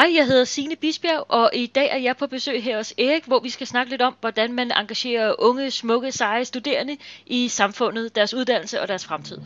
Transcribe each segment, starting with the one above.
Hej, jeg hedder Signe Bisbjerg, og i dag er jeg på besøg her hos Erik, hvor vi skal snakke lidt om, hvordan man engagerer unge, smukke, seje studerende i samfundet, deres uddannelse og deres fremtid.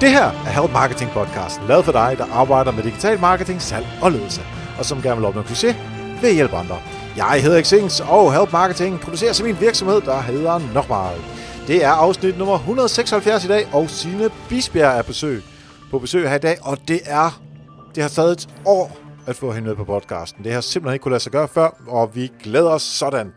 Det her er Help Marketing Podcast, lavet for dig, der arbejder med digital marketing, salg og ledelse, og som gerne vil opnå succes ved at hjælpe andre. Jeg hedder Xings, og Help Marketing producerer til min virksomhed, der hedder Nokmal. Det er afsnit nummer 176 i dag, og Signe Bisbjerg er besøg, på besøg her i dag, og det er, det har taget et år at få hende med på podcasten. Det har simpelthen ikke kunne lade sig gøre før, og vi glæder os sådan.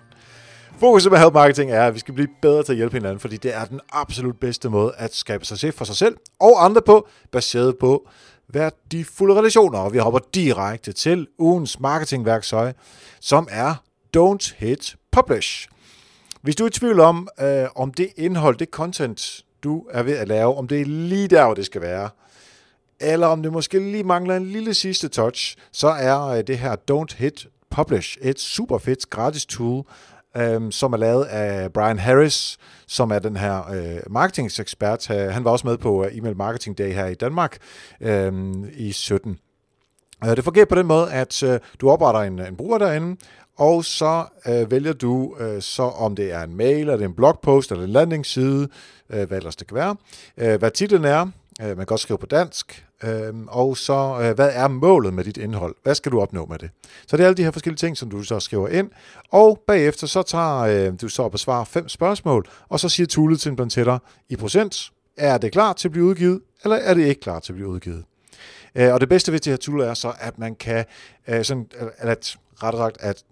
Fokuset med Help Marketing er, at vi skal blive bedre til at hjælpe hinanden, fordi det er den absolut bedste måde at skabe sig for sig selv og andre på, baseret på værdifulde relationer. Og vi hopper direkte til ugens marketingværktøj, som er Don't Hit Publish. Hvis du er i tvivl om, øh, om det indhold, det content, du er ved at lave, om det er lige der, hvor det skal være, eller om det måske lige mangler en lille sidste touch, så er øh, det her Don't Hit Publish et super fedt gratis tool, øhm, som er lavet af Brian Harris, som er den her øh, marketingsekspert. Øh, han var også med på Email E-mail Marketing Day her i Danmark øhm, øh, i 17. Det fungerer på den måde, at øh, du opretter en, en bruger derinde, og så øh, vælger du øh, så, om det er en mail, eller det er en blogpost, eller en landingsside, øh, hvad ellers det kan være, øh, hvad titlen er, øh, man kan godt skrive på dansk, øh, og så, øh, hvad er målet med dit indhold? Hvad skal du opnå med det? Så det er alle de her forskellige ting, som du så skriver ind, og bagefter så tager øh, du så og besvarer fem spørgsmål, og så siger toolet til en dig i procent, er det klar til at blive udgivet, eller er det ikke klar til at blive udgivet? Øh, og det bedste ved det her tool er så, at man kan, øh, sådan, at, ret sagt, at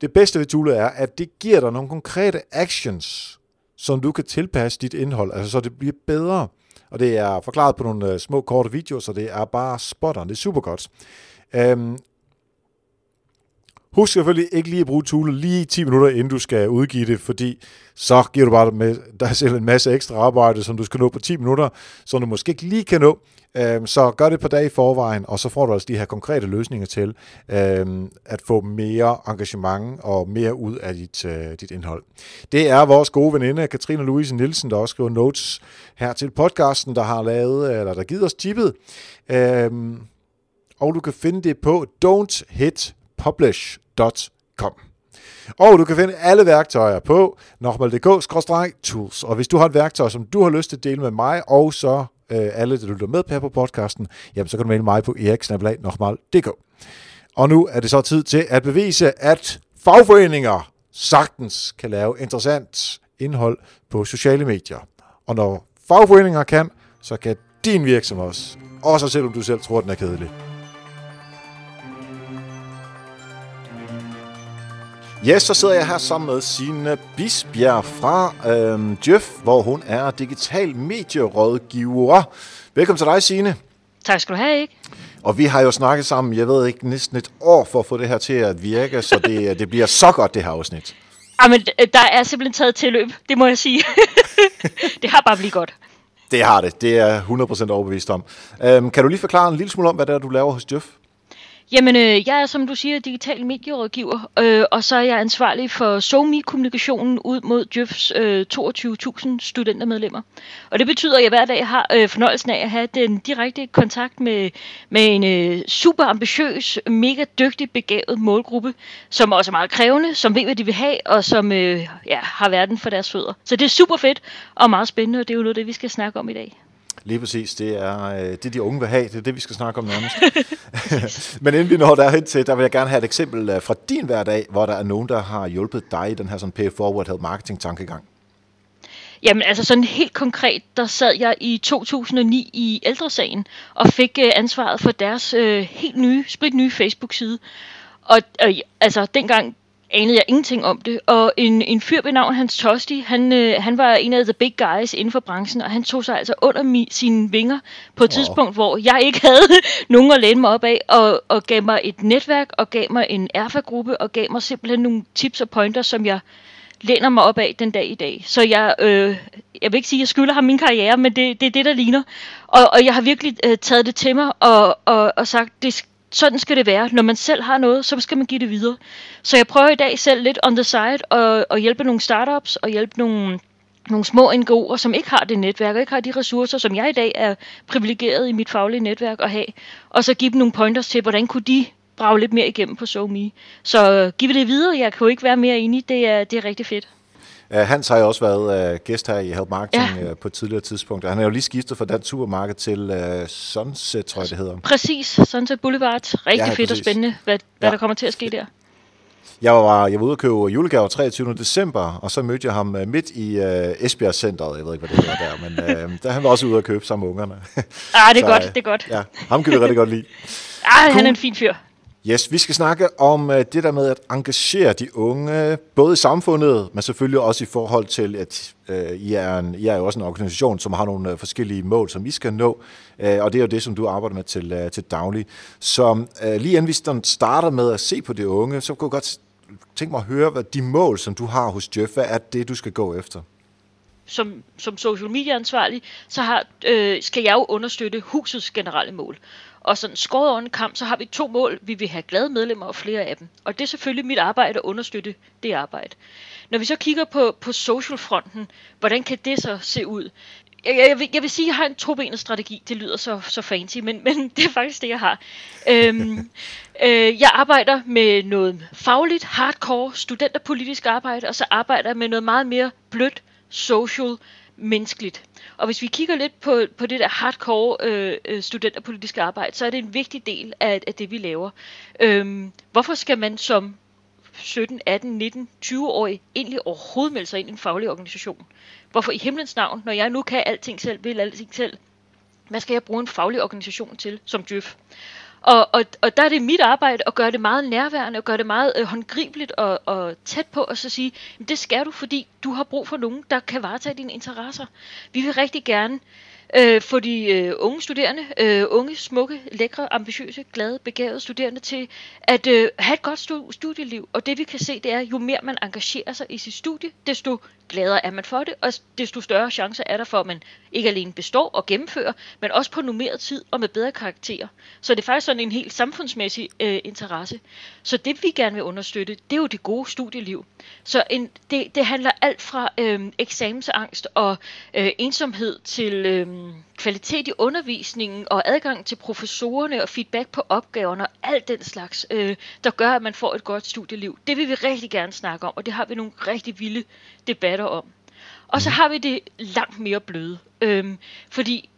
det bedste ved toolet er, at det giver dig nogle konkrete actions, som du kan tilpasse dit indhold, altså så det bliver bedre. Og det er forklaret på nogle øh, små korte videoer, så det er bare spot on. Det er super godt. Øhm, Husk selvfølgelig ikke lige at bruge toolet lige 10 minutter, inden du skal udgive det, fordi så giver du bare med dig selv en masse ekstra arbejde, som du skal nå på 10 minutter, som du måske ikke lige kan nå. Øhm, så gør det på dag i forvejen, og så får du altså de her konkrete løsninger til øhm, at få mere engagement og mere ud af dit, øh, dit indhold. Det er vores gode veninde, Katrine Louise Nielsen, der også skriver notes her til podcasten, der har lavet, eller der givet os tippet. Øhm, og du kan finde det på Don't Hit publish.com. Og du kan finde alle værktøjer på nokmal.dk-tools. Og hvis du har et værktøj, som du har lyst til at dele med mig, og så øh, alle, der lytter med her på podcasten, jamen så kan du melde mig på eriksnabelag.dk. Og nu er det så tid til at bevise, at fagforeninger sagtens kan lave interessant indhold på sociale medier. Og når fagforeninger kan, så kan din virksomhed også. Også selvom du selv tror, den er kedelig. Yes, så sidder jeg her sammen med Signe Bisbjerg fra øhm, Jeff, hvor hun er digital medierådgiver. Velkommen til dig, Signe. Tak skal du have, ikke? Og vi har jo snakket sammen, jeg ved ikke, næsten et år for at få det her til at virke, så det, det bliver så godt, det her afsnit. Jamen, der er simpelthen taget tilløb, det må jeg sige. det har bare blivet godt. Det har det, det er 100% overbevist om. Øhm, kan du lige forklare en lille smule om, hvad det er, du laver hos Jeff? Jamen, øh, jeg er, som du siger, digital medierådgiver, øh, og så er jeg ansvarlig for SoMe-kommunikationen ud mod Djøfs øh, 22.000 studentermedlemmer. Og det betyder, at jeg hver dag har øh, fornøjelsen af at have den direkte kontakt med, med en øh, super ambitiøs, mega dygtig, begavet målgruppe, som også er meget krævende, som ved, hvad de vil have, og som øh, ja, har verden for deres fødder. Så det er super fedt og meget spændende, og det er jo noget det, vi skal snakke om i dag. Lige præcis. Det er øh, det, de unge vil have. Det er det, vi skal snakke om nærmest. Men inden vi når derhen til, der vil jeg gerne have et eksempel øh, fra din hverdag, hvor der er nogen, der har hjulpet dig i den her sådan pay forward help marketing tankegang. Jamen altså sådan helt konkret, der sad jeg i 2009 i ældresagen og fik øh, ansvaret for deres øh, helt nye, sprit nye Facebook-side. Og øh, altså dengang anede jeg ingenting om det. Og en, en fyr ved navn Hans Tosti, han, øh, han var en af the big guys inden for branchen, og han tog sig altså under mi, sine vinger på et wow. tidspunkt, hvor jeg ikke havde nogen at læne mig op af, og, og gav mig et netværk, og gav mig en erfa-gruppe, og gav mig simpelthen nogle tips og pointers, som jeg læner mig op af den dag i dag. Så jeg, øh, jeg vil ikke sige, at jeg skylder ham min karriere, men det, det er det, der ligner. Og, og jeg har virkelig øh, taget det til mig og, og, og sagt, det, sådan skal det være. Når man selv har noget, så skal man give det videre. Så jeg prøver i dag selv lidt on the side at, at hjælpe nogle startups og hjælpe nogle nogle små NGO'er, som ikke har det netværk, og ikke har de ressourcer, som jeg i dag er privilegeret i mit faglige netværk at have, og så give dem nogle pointers til, hvordan kunne de brage lidt mere igennem på SoMe. Så giv det videre, jeg kan jo ikke være mere enig, det er, det er rigtig fedt. Uh, Hans har jo også været uh, gæst her i Help Marketing ja. uh, på et tidligere tidspunkt, og han er jo lige skiftet fra Dansk Supermarked til uh, Sunset, tror jeg det hedder. Præcis, Sunset Boulevard. Rigtig ja, fedt præcis. og spændende, hvad, hvad ja. der kommer til at ske der. Jeg var, jeg var ude og købe julegaver 23. december, og så mødte jeg ham midt i uh, Esbjerg Centeret. Jeg ved ikke, hvad det hedder der, men uh, der han var også ude og købe sammen med ungerne. ah, det er så, godt, det er godt. Ja, ham kan vi rigtig godt lide. Ah, cool. han er en fin fyr. Yes, vi skal snakke om øh, det der med at engagere de unge, både i samfundet, men selvfølgelig også i forhold til, at øh, I, er en, I er jo også en organisation, som har nogle øh, forskellige mål, som I skal nå, uh, og det er jo det, som du arbejder med til, til daglig. Så lige inden vi starter med at se på de unge, så kunne jeg godt tænke mig at høre, hvad de mål, som du har hos Jeff, hvad er det, du skal gå efter? Som, som social media ansvarlig, så har, øh, skal jeg jo understøtte husets generelle mål. Og sådan skåret over en kamp, så har vi to mål. Vi vil have glade medlemmer og flere af dem. Og det er selvfølgelig mit arbejde at understøtte det arbejde. Når vi så kigger på, på socialfronten, hvordan kan det så se ud? Jeg, jeg, vil, jeg vil sige, at jeg har en tobenet strategi. Det lyder så, så fancy, men, men det er faktisk det, jeg har. Øhm, øh, jeg arbejder med noget fagligt, hardcore, studenterpolitisk arbejde, og så arbejder jeg med noget meget mere blødt, social, menneskeligt. Og hvis vi kigger lidt på, på det der hardcore øh, øh, studenterpolitiske arbejde, så er det en vigtig del af, af det, vi laver. Øhm, hvorfor skal man som 17, 18, 19, 20-årig egentlig overhovedet melde sig ind i en faglig organisation? Hvorfor i himlens navn, når jeg nu kan alting selv, vil alting selv, hvad skal jeg bruge en faglig organisation til som djøf? Og, og, og der er det mit arbejde at gøre det meget nærværende, og gøre det meget øh, håndgribeligt og, og tæt på, og så sige, det skal du, fordi du har brug for nogen, der kan varetage dine interesser. Vi vil rigtig gerne øh, øh, få de øh, unge studerende, øh, unge, smukke, lækre, ambitiøse, glade, begavede studerende til at øh, have et godt studieliv. Og det vi kan se, det er, jo mere man engagerer sig i sit studie, desto gladere er man for det, og desto større chancer er der for, at man ikke alene består og gennemfører, men også på nummeret tid og med bedre karakterer. Så det er faktisk sådan en helt samfundsmæssig øh, interesse. Så det vi gerne vil understøtte, det er jo det gode studieliv. Så en, det, det handler alt fra øh, eksamensangst og øh, ensomhed til øh, kvalitet i undervisningen og adgang til professorerne og feedback på opgaverne og alt den slags, øh, der gør, at man får et godt studieliv. Det vil vi rigtig gerne snakke om, og det har vi nogle rigtig vilde debatter om. Og så har vi det langt mere bløde. øh, fordi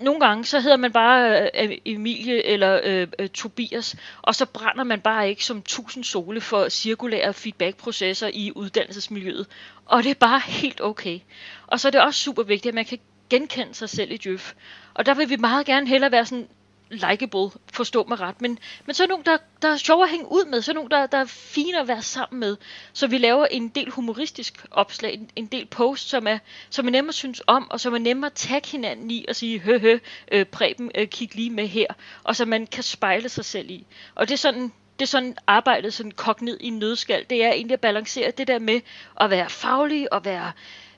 nogle gange, så hedder man bare øh, Emilie eller øh, øh Tobias, og så brænder man bare ikke som tusind sole for cirkulære feedbackprocesser i uddannelsesmiljøet. Og det er bare helt okay. Og så er det også super vigtigt, at man kan genkende sig selv i Djøf. Og der vil vi meget gerne hellere være sådan likeable, forstå mig ret, men, men så er nogen, der, der er sjov at hænge ud med, så er nogen, der, der er fine at være sammen med. Så vi laver en del humoristisk opslag, en, en del post, som er, som er nemmere at synes om, og som er nemmere at tagge hinanden i og sige, hø hø, øh, Preben, øh, kig lige med her, og så man kan spejle sig selv i. Og det er sådan, det er sådan arbejdet sådan kogt ned i nødskal. Det er egentlig at balancere det der med at være faglig og være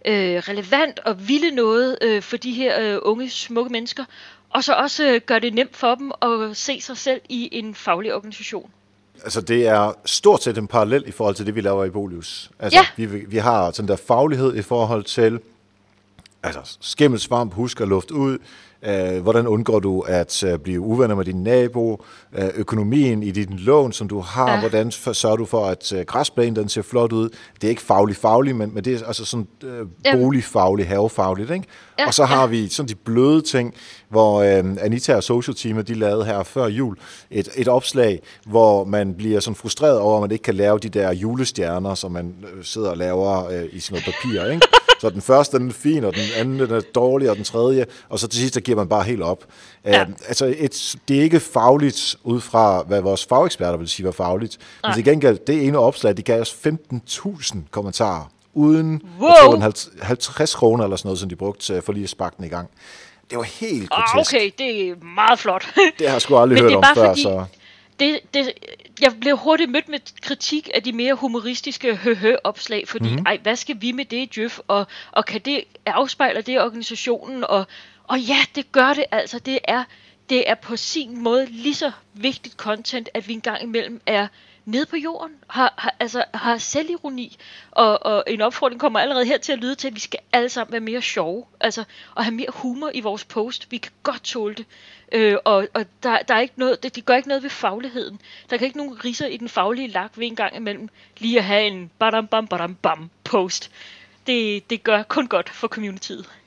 øh, relevant og ville noget øh, for de her øh, unge, smukke mennesker, og så også øh, gør det nemt for dem at se sig selv i en faglig organisation. Altså det er stort set en parallel i forhold til det, vi laver i Bolius. Altså ja. vi, vi har sådan der faglighed i forhold til altså skimmelsvamp, husk at luft ud, Øh, hvordan undgår du at øh, blive uvenner med din nabo? Øh, økonomien i din lån, som du har. Ja. Hvordan sørger du for, at øh, græsplænen den ser flot ud? Det er ikke faglig faglig, men, men det er altså sådan øh, boligfaglig, havefagligt. Ikke? Ja. Og så har ja. vi sådan de bløde ting, hvor øh, Anita og Social Team, de lavede her før jul et, et opslag, hvor man bliver sådan frustreret over, at man ikke kan lave de der julestjerner, som man øh, sidder og laver øh, i sådan noget papir. Ikke? Så den første den er fin, og den anden den er dårlig, og den tredje, og så til sidst der giver man bare helt op. Ja. Uh, altså, et, det er ikke fagligt ud fra, hvad vores fageksperter vil sige var fagligt. Men til gengæld, det ene opslag, de gav os 15.000 kommentarer, uden wow. 50 kroner eller sådan noget, som de brugte for lige at sparke den i gang. Det var helt grotesk. Ah, okay, det er meget flot. det har jeg sgu aldrig hørt om før, fordi, så det, det, jeg blev hurtigt mødt med kritik af de mere humoristiske høhø-opslag, fordi, mm-hmm. ej, hvad skal vi med det, Jeff, og, og kan det afspejle det organisationen, og, og ja, det gør det altså, det er det er på sin måde lige så vigtigt content, at vi engang imellem er nede på jorden, har, har, altså, har selvironi, og, og en opfordring kommer allerede her til at lyde til, at vi skal alle sammen være mere sjove, altså, og have mere humor i vores post. Vi kan godt tåle det. Øh, og og der, der er ikke noget, det, det gør ikke noget ved fagligheden. Der kan ikke nogen riser i den faglige lak ved en gang imellem lige at have en badam bam badam bam post. Det, det gør kun godt for communityet.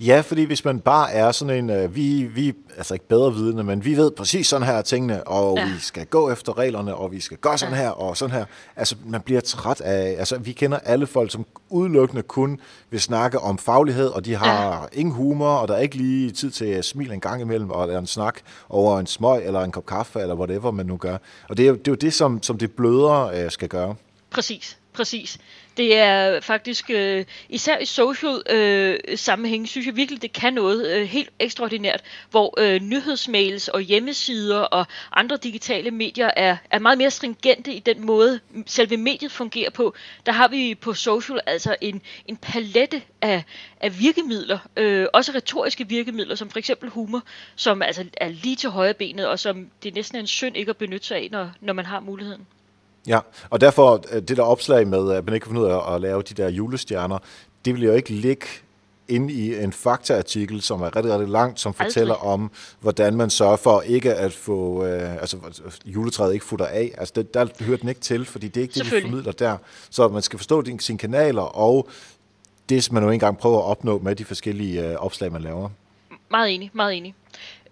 Ja, fordi hvis man bare er sådan en, øh, vi, vi altså ikke bedre vidende, men vi ved præcis sådan her tingene, og ja. vi skal gå efter reglerne, og vi skal gøre sådan ja. her og sådan her. Altså, man bliver træt af, altså vi kender alle folk, som udelukkende kun vil snakke om faglighed, og de har ja. ingen humor, og der er ikke lige tid til at smile en gang imellem, og en snak over en smøg, eller en kop kaffe, eller whatever man nu gør. Og det er jo det, er jo det som, som det blødere øh, skal gøre. Præcis, præcis. Det er faktisk, øh, især i social øh, sammenhæng, synes jeg virkelig, det kan noget øh, helt ekstraordinært, hvor øh, nyhedsmails og hjemmesider og andre digitale medier er, er meget mere stringente i den måde, selve mediet fungerer på. Der har vi på social altså en, en palette af, af virkemidler, øh, også retoriske virkemidler, som for eksempel humor, som altså er lige til højre benet, og som det næsten er en synd ikke at benytte sig af, når, når man har muligheden. Ja, og derfor øh, det der opslag med, at man ikke kan finde ud af at lave de der julestjerner, det vil jo ikke ligge ind i en faktaartikel, som er rigtig, rigtig langt, som fortæller Aldrig. om, hvordan man sørger for ikke at få, øh, altså juletræet ikke futter af. Altså det, der hører den ikke til, fordi det er ikke det, vi formidler der. Så man skal forstå din, sine kanaler, og det, som man jo engang prøver at opnå med de forskellige øh, opslag, man laver. Meget enig, meget enig.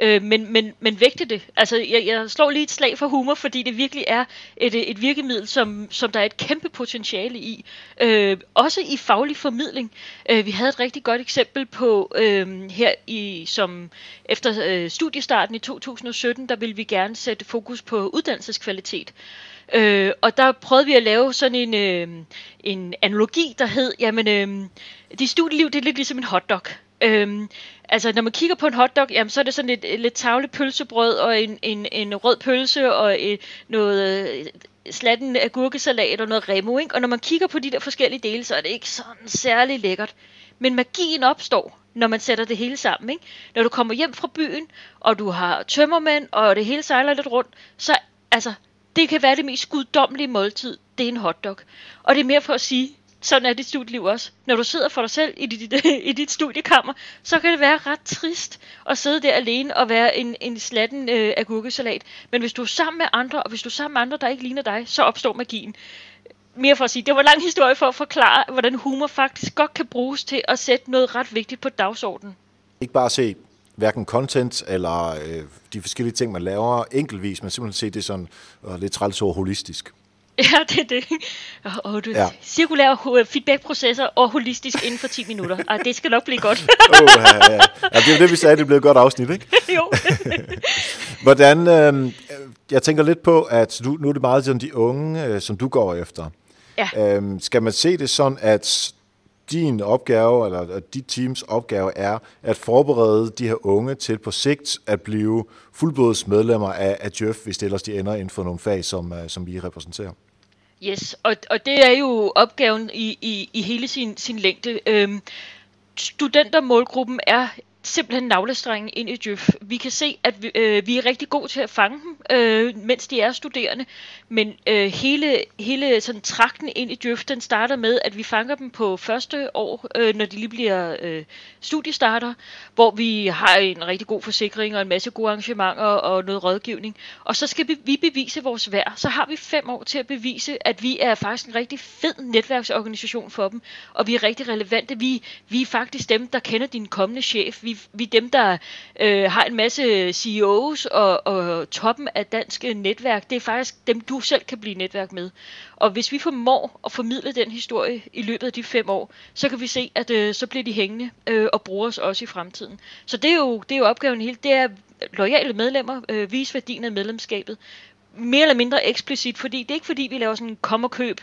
Øh, men, men, men vægte det. Altså, jeg, jeg slår lige et slag for humor, fordi det virkelig er et, et virkemiddel, som, som der er et kæmpe potentiale i. Øh, også i faglig formidling. Øh, vi havde et rigtig godt eksempel på øh, her i som efter øh, studiestarten i 2017, der ville vi gerne sætte fokus på uddannelseskvalitet. Øh, og der prøvede vi at lave sådan en, øh, en analogi, der hed, jamen, øh, det studieliv, det er lidt ligesom en hotdog. Øhm, altså, når man kigger på en hotdog, jamen, så er det sådan et, et lidt tavle pølsebrød og en, en, en rød pølse og et, noget øh, slatten agurkesalat og noget remo, ikke? Og når man kigger på de der forskellige dele, så er det ikke sådan særlig lækkert. Men magien opstår, når man sætter det hele sammen, ikke? Når du kommer hjem fra byen, og du har tømmermænd, og det hele sejler lidt rundt, så altså, det kan være det mest guddommelige måltid, det er en hotdog. Og det er mere for at sige, sådan er dit studieliv også. Når du sidder for dig selv i dit, i dit studiekammer, så kan det være ret trist at sidde der alene og være en, en slatten øh, agurkesalat. Men hvis du er sammen med andre, og hvis du er sammen med andre, der ikke ligner dig, så opstår magien. Mere for at sige, det var en lang historie for at forklare, hvordan humor faktisk godt kan bruges til at sætte noget ret vigtigt på dagsordenen. Ikke bare se hverken content eller øh, de forskellige ting, man laver enkeltvis, men simpelthen se det sådan øh, lidt træls og holistisk. Ja, det er det. Og, og du, ja. cirkulære feedback-processer og holistisk inden for 10 minutter. Ej, det skal nok blive godt. oh, ja, ja. ja, det er det, vi sagde, det blev et godt afsnit, ikke? jo. Hvordan, øh, jeg tænker lidt på, at nu, nu er det meget sådan de unge, øh, som du går efter. Ja. Øh, skal man se det sådan, at din opgave, eller dit teams opgave er at forberede de her unge til på sigt at blive fuldblods medlemmer af, af hvis det ellers de ender inden for nogle fag, som, øh, som vi repræsenterer. Yes, og, og det er jo opgaven i, i, i hele sin, sin længde. Øhm, studentermålgruppen er simpelthen navlestrengen ind i Djøf. Vi kan se, at vi, øh, vi er rigtig gode til at fange dem, øh, mens de er studerende, men øh, hele, hele sådan trakten ind i Djøf, den starter med, at vi fanger dem på første år, øh, når de lige bliver øh, studiestarter, hvor vi har en rigtig god forsikring og en masse gode arrangementer og noget rådgivning. Og så skal vi bevise vores værd. Så har vi fem år til at bevise, at vi er faktisk en rigtig fed netværksorganisation for dem, og vi er rigtig relevante. Vi, vi er faktisk dem, der kender din kommende chef. Vi vi, er dem, der øh, har en masse CEOs og, og toppen af dansk netværk. Det er faktisk dem, du selv kan blive netværk med. Og hvis vi formår at formidle den historie i løbet af de fem år, så kan vi se, at øh, så bliver de hængende øh, og bruger os også i fremtiden. Så det er jo, det er jo opgaven helt. Det er lojale medlemmer, øh, vise værdien af medlemskabet. Mere eller mindre eksplicit, fordi det er ikke fordi, vi laver sådan en kom og køb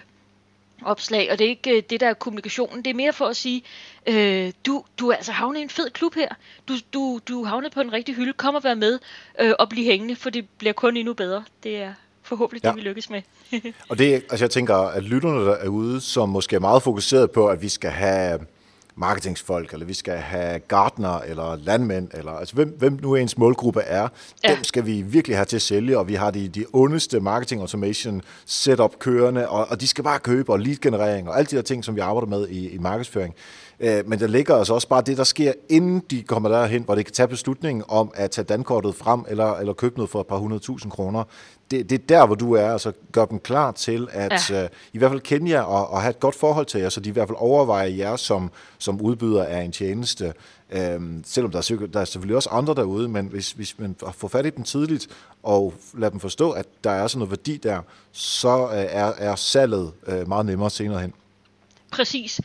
opslag, og det er ikke øh, det, der er kommunikationen. Det er mere for at sige, øh, du, du er altså havnet i en fed klub her. Du, du, du er havnet på en rigtig hylde. Kom og vær med øh, og blive hængende, for det bliver kun endnu bedre. Det er forhåbentlig ja. det, vi lykkes med. og det, altså jeg tænker, at lytterne der er ude, som måske er meget fokuseret på, at vi skal have marketingsfolk, eller vi skal have gartner, eller landmænd, eller altså hvem, hvem nu ens målgruppe er, ja. dem skal vi virkelig have til at sælge, og vi har de, de ondeste marketing automation setup kørende, og, og de skal bare købe, og lead generering, og alle de der ting, som vi arbejder med i, i markedsføring. Øh, men der ligger altså også bare det, der sker, inden de kommer derhen, hvor de kan tage beslutningen om at tage dankortet frem, eller, eller købe noget for et par hundredtusind kroner. Det, det er der, hvor du er, altså gør dem klar til at ja. uh, i hvert fald kende jer og, og have et godt forhold til jer, så de i hvert fald overvejer jer som, som udbyder af en tjeneste. Øhm, selvom der er, der er selvfølgelig også andre derude, men hvis, hvis man får fat i dem tidligt og lader dem forstå, at der er sådan noget værdi der, så uh, er, er salget uh, meget nemmere senere hen. Præcis.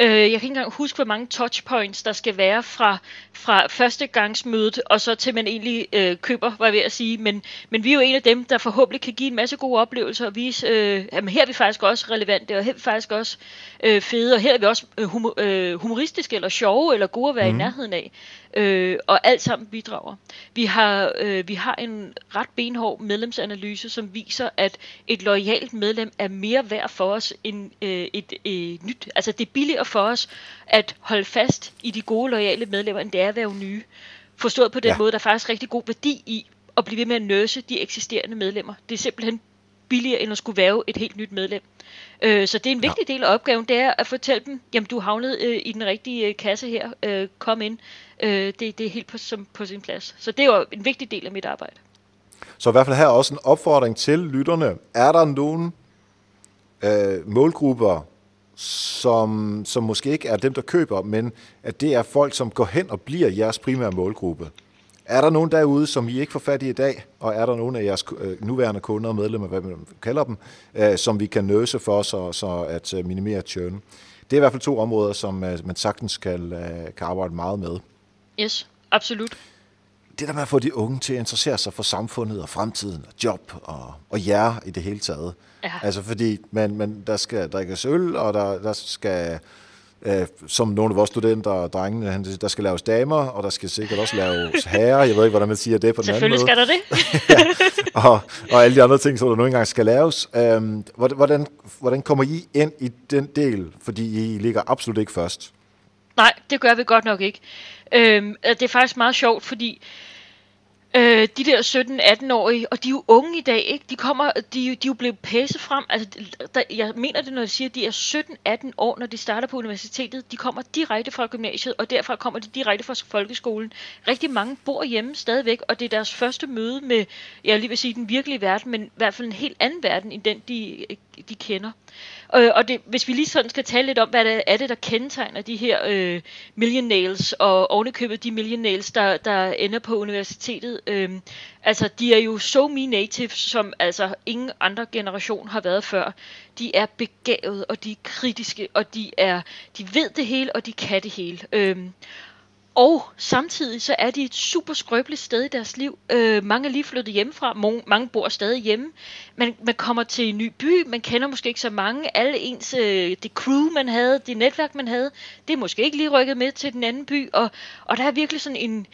Øh, jeg kan ikke engang huske, hvor mange touchpoints der skal være fra, fra førstegangsmødet, og så til man egentlig øh, køber, var jeg ved at sige. Men, men vi er jo en af dem, der forhåbentlig kan give en masse gode oplevelser og vise, øh, at her er vi faktisk også relevante, og her er vi faktisk også øh, fede, og her er vi også øh, humor, øh, humoristiske, eller sjove, eller gode at være mm. i mhm. nærheden af øh, og alt sammen bidrager. Vi har, øh, vi har en ret benhård medlemsanalyse, som viser, at et lojalt medlem er mere værd for os end øh, et, et, et nyt. Altså det er billigere for os at holde fast i de gode, lojale medlemmer, end det er at være nye. Forstået på den ja. måde, der er faktisk rigtig god værdi i at blive ved med at nøse de eksisterende medlemmer. Det er simpelthen billigere, end at skulle være et helt nyt medlem. Øh, så det er en vigtig ja. del af opgaven, det er at fortælle dem, jamen du havnet øh, i den rigtige øh, kasse her, øh, kom ind. Øh, det, det er helt på, som, på sin plads. Så det er jo en vigtig del af mit arbejde. Så i hvert fald her også en opfordring til lytterne. Er der nogen øh, målgrupper, som, som måske ikke er dem, der køber, men at det er folk, som går hen og bliver jeres primære målgruppe? Er der nogen derude, som I ikke får fat i i dag, og er der nogen af jeres øh, nuværende kunder og medlemmer, hvad man kalder dem, øh, som vi kan nøse for, så, så at øh, minimere churn? Det er i hvert fald to områder, som man sagtens kan, kan arbejde meget med. Yes, absolut. Det der med at få de unge til at interessere sig for samfundet og fremtiden og job og, og jer i det hele taget. Ja. Altså fordi man, man, der skal drikkes øl, og der, der skal øh, som nogle af vores studenter og drengene, der skal laves damer, og der skal sikkert også laves herrer. Jeg ved ikke, hvordan man siger det på den anden måde. Selvfølgelig skal der det. ja, og, og alle de andre ting, som der nogle gange skal laves. Øhm, hvordan, hvordan kommer I ind i den del? Fordi I ligger absolut ikke først. Nej, det gør vi godt nok ikke. Øhm, det er faktisk meget sjovt, fordi Øh, de der 17-18-årige, og de er jo unge i dag, ikke? De, kommer, de, de er jo blevet pæset frem. Altså, der, jeg mener det, når jeg siger, at de er 17-18 år, når de starter på universitetet. De kommer direkte fra gymnasiet, og derfra kommer de direkte fra folkeskolen. Rigtig mange bor hjemme stadigvæk, og det er deres første møde med, jeg lige vil sige, den virkelige verden, men i hvert fald en helt anden verden, end den, de, de kender. Øh, Øh, og det, hvis vi lige sådan skal tale lidt om, hvad det er det, der kendetegner de her øh, millionaires, og ovenikøbet de millionaires, der, der ender på universitetet. Øh, altså, de er jo so me native, som altså ingen andre generation har været før. De er begavet, og de er kritiske, og de er de ved det hele, og de kan det hele. Øh, og samtidig så er de et super skrøbeligt sted i deres liv. Øh, mange er lige flyttet hjemmefra, mange, mange bor stadig hjemme. Man, man kommer til en ny by, man kender måske ikke så mange. Alle ens, øh, det crew man havde, det netværk man havde, det er måske ikke lige rykket med til den anden by. Og, og der er virkelig sådan en,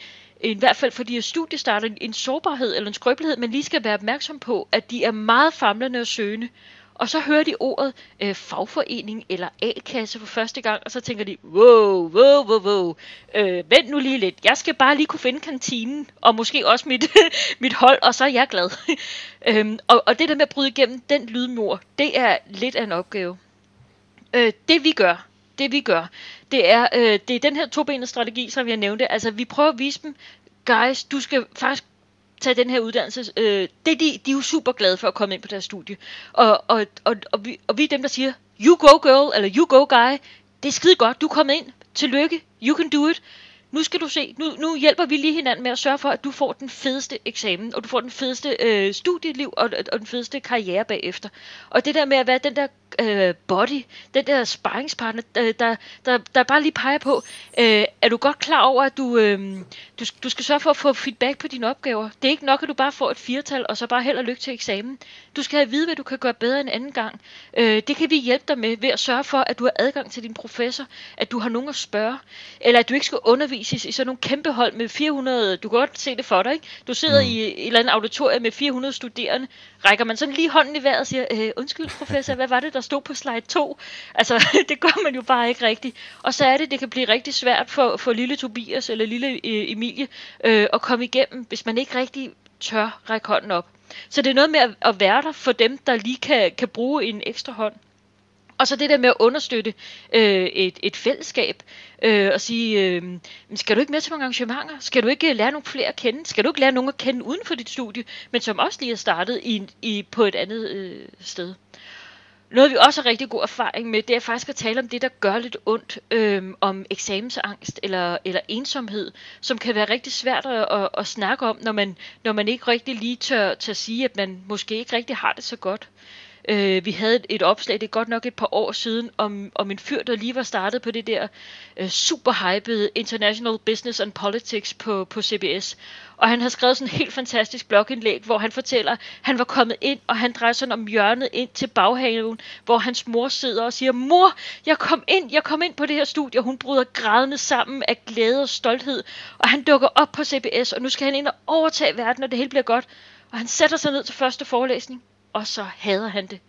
i hvert fald for de her studiestarter, en sårbarhed eller en skrøbelighed, man lige skal være opmærksom på, at de er meget famlende og søgende. Og så hører de ordet øh, fagforening eller A-kasse for første gang, og så tænker de, wow, wow, wow, wow, øh, vent nu lige lidt, jeg skal bare lige kunne finde kantinen, og måske også mit, mit hold, og så er jeg glad. øhm, og, og det der med at bryde igennem den lydmur, det er lidt af en opgave. Øh, det vi gør, det vi gør, det er, øh, det er den her tobenede strategi, som jeg nævnte. Altså, vi prøver at vise dem, guys, du skal faktisk tage den her uddannelse. Øh, det, de, de er jo super glade for at komme ind på deres studie. Og, og, og, og, vi, og vi er dem, der siger, you go girl, eller you go guy. Det er skide godt, du er kommet ind. Tillykke, you can do it nu skal du se, nu, nu hjælper vi lige hinanden med at sørge for, at du får den fedeste eksamen, og du får den fedeste øh, studieliv, og, og den fedeste karriere bagefter. Og det der med at være den der øh, body, den der sparringspartner, der, der, der, der bare lige peger på, øh, er du godt klar over, at du, øh, du, du skal sørge for at få feedback på dine opgaver. Det er ikke nok, at du bare får et firtal, og så bare held og lykke til eksamen. Du skal have at vide, hvad du kan gøre bedre en anden gang. Øh, det kan vi hjælpe dig med ved at sørge for, at du har adgang til din professor, at du har nogen at spørge, eller at du ikke skal undervise i sådan nogle kæmpe hold med 400, du kan godt se det for dig, ikke? Du sidder mm. i et eller andet auditorium med 400 studerende, rækker man sådan lige hånden i vejret og siger, øh, undskyld professor, hvad var det, der stod på slide 2. Altså, det gør man jo bare ikke rigtigt. Og så er det, det kan blive rigtig svært for, for lille Tobias eller lille øh, Emilie øh, at komme igennem, hvis man ikke rigtig tør række hånden op. Så det er noget med at, at være der for dem, der lige kan, kan bruge en ekstra hånd. Og så det der med at understøtte øh, et, et fællesskab øh, og sige, øh, skal du ikke med til nogle arrangementer? Skal du ikke øh, lære nogle flere at kende? Skal du ikke lære nogen at kende uden for dit studie, men som også lige er startet i, i, på et andet øh, sted? Noget vi også har rigtig god erfaring med, det er faktisk at tale om det, der gør lidt ondt, øh, om eksamensangst eller, eller ensomhed, som kan være rigtig svært at, at, at snakke om, når man, når man ikke rigtig lige tør, tør sige, at man måske ikke rigtig har det så godt. Øh, Øh, vi havde et, et opslag, det er godt nok et par år siden, om, om en fyr, der lige var startet på det der øh, super hypede International Business and Politics på, på CBS. Og han har skrevet sådan en helt fantastisk blogindlæg, hvor han fortæller, at han var kommet ind, og han drejer sådan om hjørnet ind til baghaven, hvor hans mor sidder og siger, mor, jeg kom ind, jeg kom ind på det her studie, og hun bryder grædende sammen af glæde og stolthed, og han dukker op på CBS, og nu skal han ind og overtage verden, og det hele bliver godt. Og han sætter sig ned til første forelæsning, og så hader han det.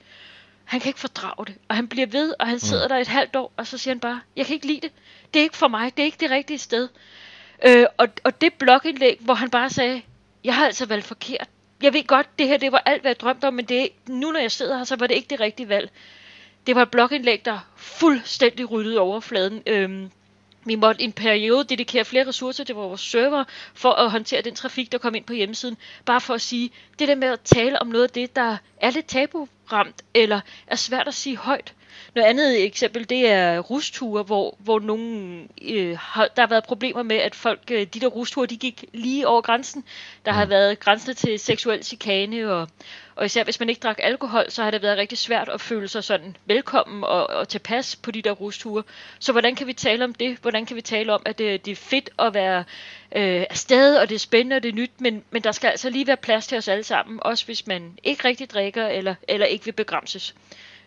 Han kan ikke fordrage det, og han bliver ved, og han sidder mm. der et halvt år, og så siger han bare, jeg kan ikke lide det. Det er ikke for mig, det er ikke det rigtige sted. Øh, og, og det blogindlæg, hvor han bare sagde, jeg har altså valgt forkert. Jeg ved godt, det her det var alt, hvad jeg drømte om, men det, nu når jeg sidder her, så var det ikke det rigtige valg. Det var et blogindlæg, der fuldstændig ryddede overfladen. Øh, vi måtte i en periode dedikere flere ressourcer til vores server for at håndtere den trafik, der kom ind på hjemmesiden. Bare for at sige, det der med at tale om noget af det, der er lidt taburamt, eller er svært at sige højt. Noget andet eksempel, det er rusture, hvor, hvor nogen, øh, har, der har været problemer med, at folk, øh, de der rusture, de gik lige over grænsen. Der har mm. været grænser til seksuel chikane, og, og især hvis man ikke drak alkohol, så har det været rigtig svært at føle sig sådan velkommen og, og tilpas på de der rusture. Så hvordan kan vi tale om det? Hvordan kan vi tale om, at det, det er fedt at være øh, afsted, og det er spændende, og det er nyt, men, men der skal altså lige være plads til os alle sammen, også hvis man ikke rigtig drikker, eller, eller ikke vil begrænses.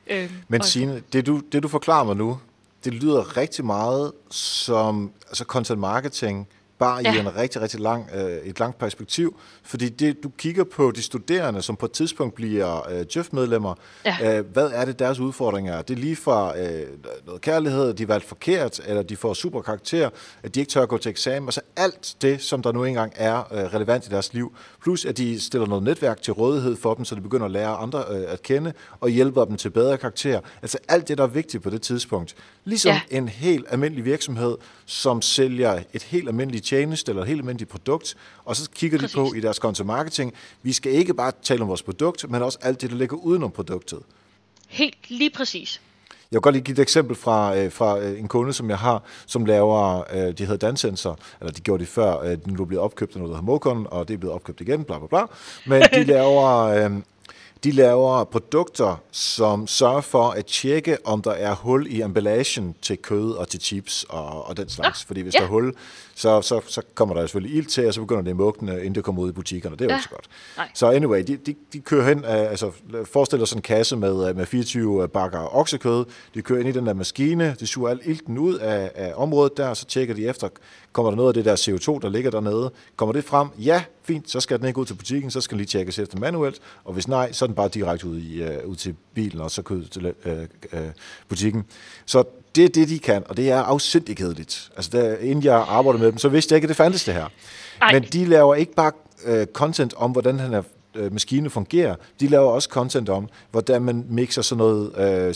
Øh, Men Signe, det du, det du forklarer mig nu, det lyder rigtig meget som altså content marketing, bare ja. i en rigtig, rigtig lang, øh, et langt perspektiv. Fordi det, du kigger på de studerende, som på et tidspunkt bliver øh, Jeff-medlemmer, ja. øh, hvad er det, deres udfordringer er? Det er lige fra øh, noget kærlighed, de valgt forkert, eller de får super karakter, at de ikke tør at gå til eksamen, altså alt det, som der nu engang er øh, relevant i deres liv. Plus, at de stiller noget netværk til rådighed for dem, så de begynder at lære andre øh, at kende, og hjælper dem til bedre karakter. Altså alt det, der er vigtigt på det tidspunkt. Ligesom ja. en helt almindelig virksomhed, som sælger et helt almindeligt tjeneste eller et helt almindeligt produkt, og så kigger Præcis. de på i deres content marketing, vi skal ikke bare tale om vores produkt, men også alt det, der ligger udenom produktet. Helt lige præcis. Jeg vil godt lige give et eksempel fra, øh, fra øh, en kunde, som jeg har, som laver, øh, de hedder Dansensor, eller de gjorde det før, øh, nu er blevet opkøbt af noget, der hedder Mokon, og det er blevet opkøbt igen, bla bla bla. Men de laver, øh, de laver produkter, som sørger for at tjekke, om der er hul i emballagen til kød og til chips og, og den slags. Ah, Fordi hvis ja. der er hul, så, så, så kommer der selvfølgelig ild til, og så begynder det at mugne, inden det kommer ud i butikkerne. Det er ja. jo så godt. Nej. Så anyway, de, de, de kører hen, uh, altså forestiller sådan en kasse med, uh, med 24 bakker oksekød. De kører ind i den der maskine, de suger al ilten ud af, af området der, og så tjekker de efter, kommer der noget af det der CO2, der ligger dernede. Kommer det frem? Ja, fint, så skal den ikke ud til butikken, så skal den lige tjekkes efter manuelt, og hvis nej, så er den bare direkte ud, i, uh, ud til bilen, og så kød til uh, uh, butikken. Så det er det, de kan, og det er afsindig kedeligt. Altså, der, inden jeg arbejdede med dem, så vidste jeg ikke, at det fandtes det her. Ej. Men de laver ikke bare uh, content om, hvordan den her uh, maskine fungerer. De laver også content om, hvordan man mixer sådan noget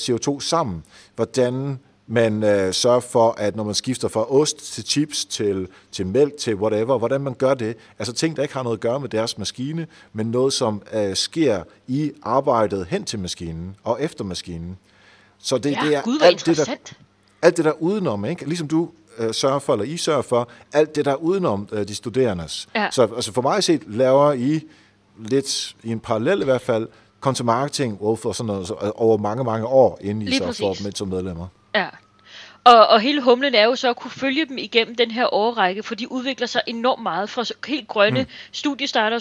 uh, CO2 sammen. Hvordan man øh, sørger for, at når man skifter fra ost til chips, til, til mælk, til whatever, hvordan man gør det. Altså ting, der ikke har noget at gøre med deres maskine, men noget, som øh, sker i arbejdet hen til maskinen og efter maskinen. Så det, ja, det er Gud, alt, det, der, alt det der udenom, ikke? ligesom du øh, sørger for, eller I sørger for, alt det der udenom øh, de studerendes. Ja. Så altså for mig set laver I lidt, i en parallel i hvert fald, content marketing for sådan noget, over mange, mange år, inden I Lige så får dem som medlemmer. Ja. Og, og hele humlen er jo så at kunne følge dem igennem den her årrække, for de udvikler sig enormt meget fra helt grønne mm. studiestarter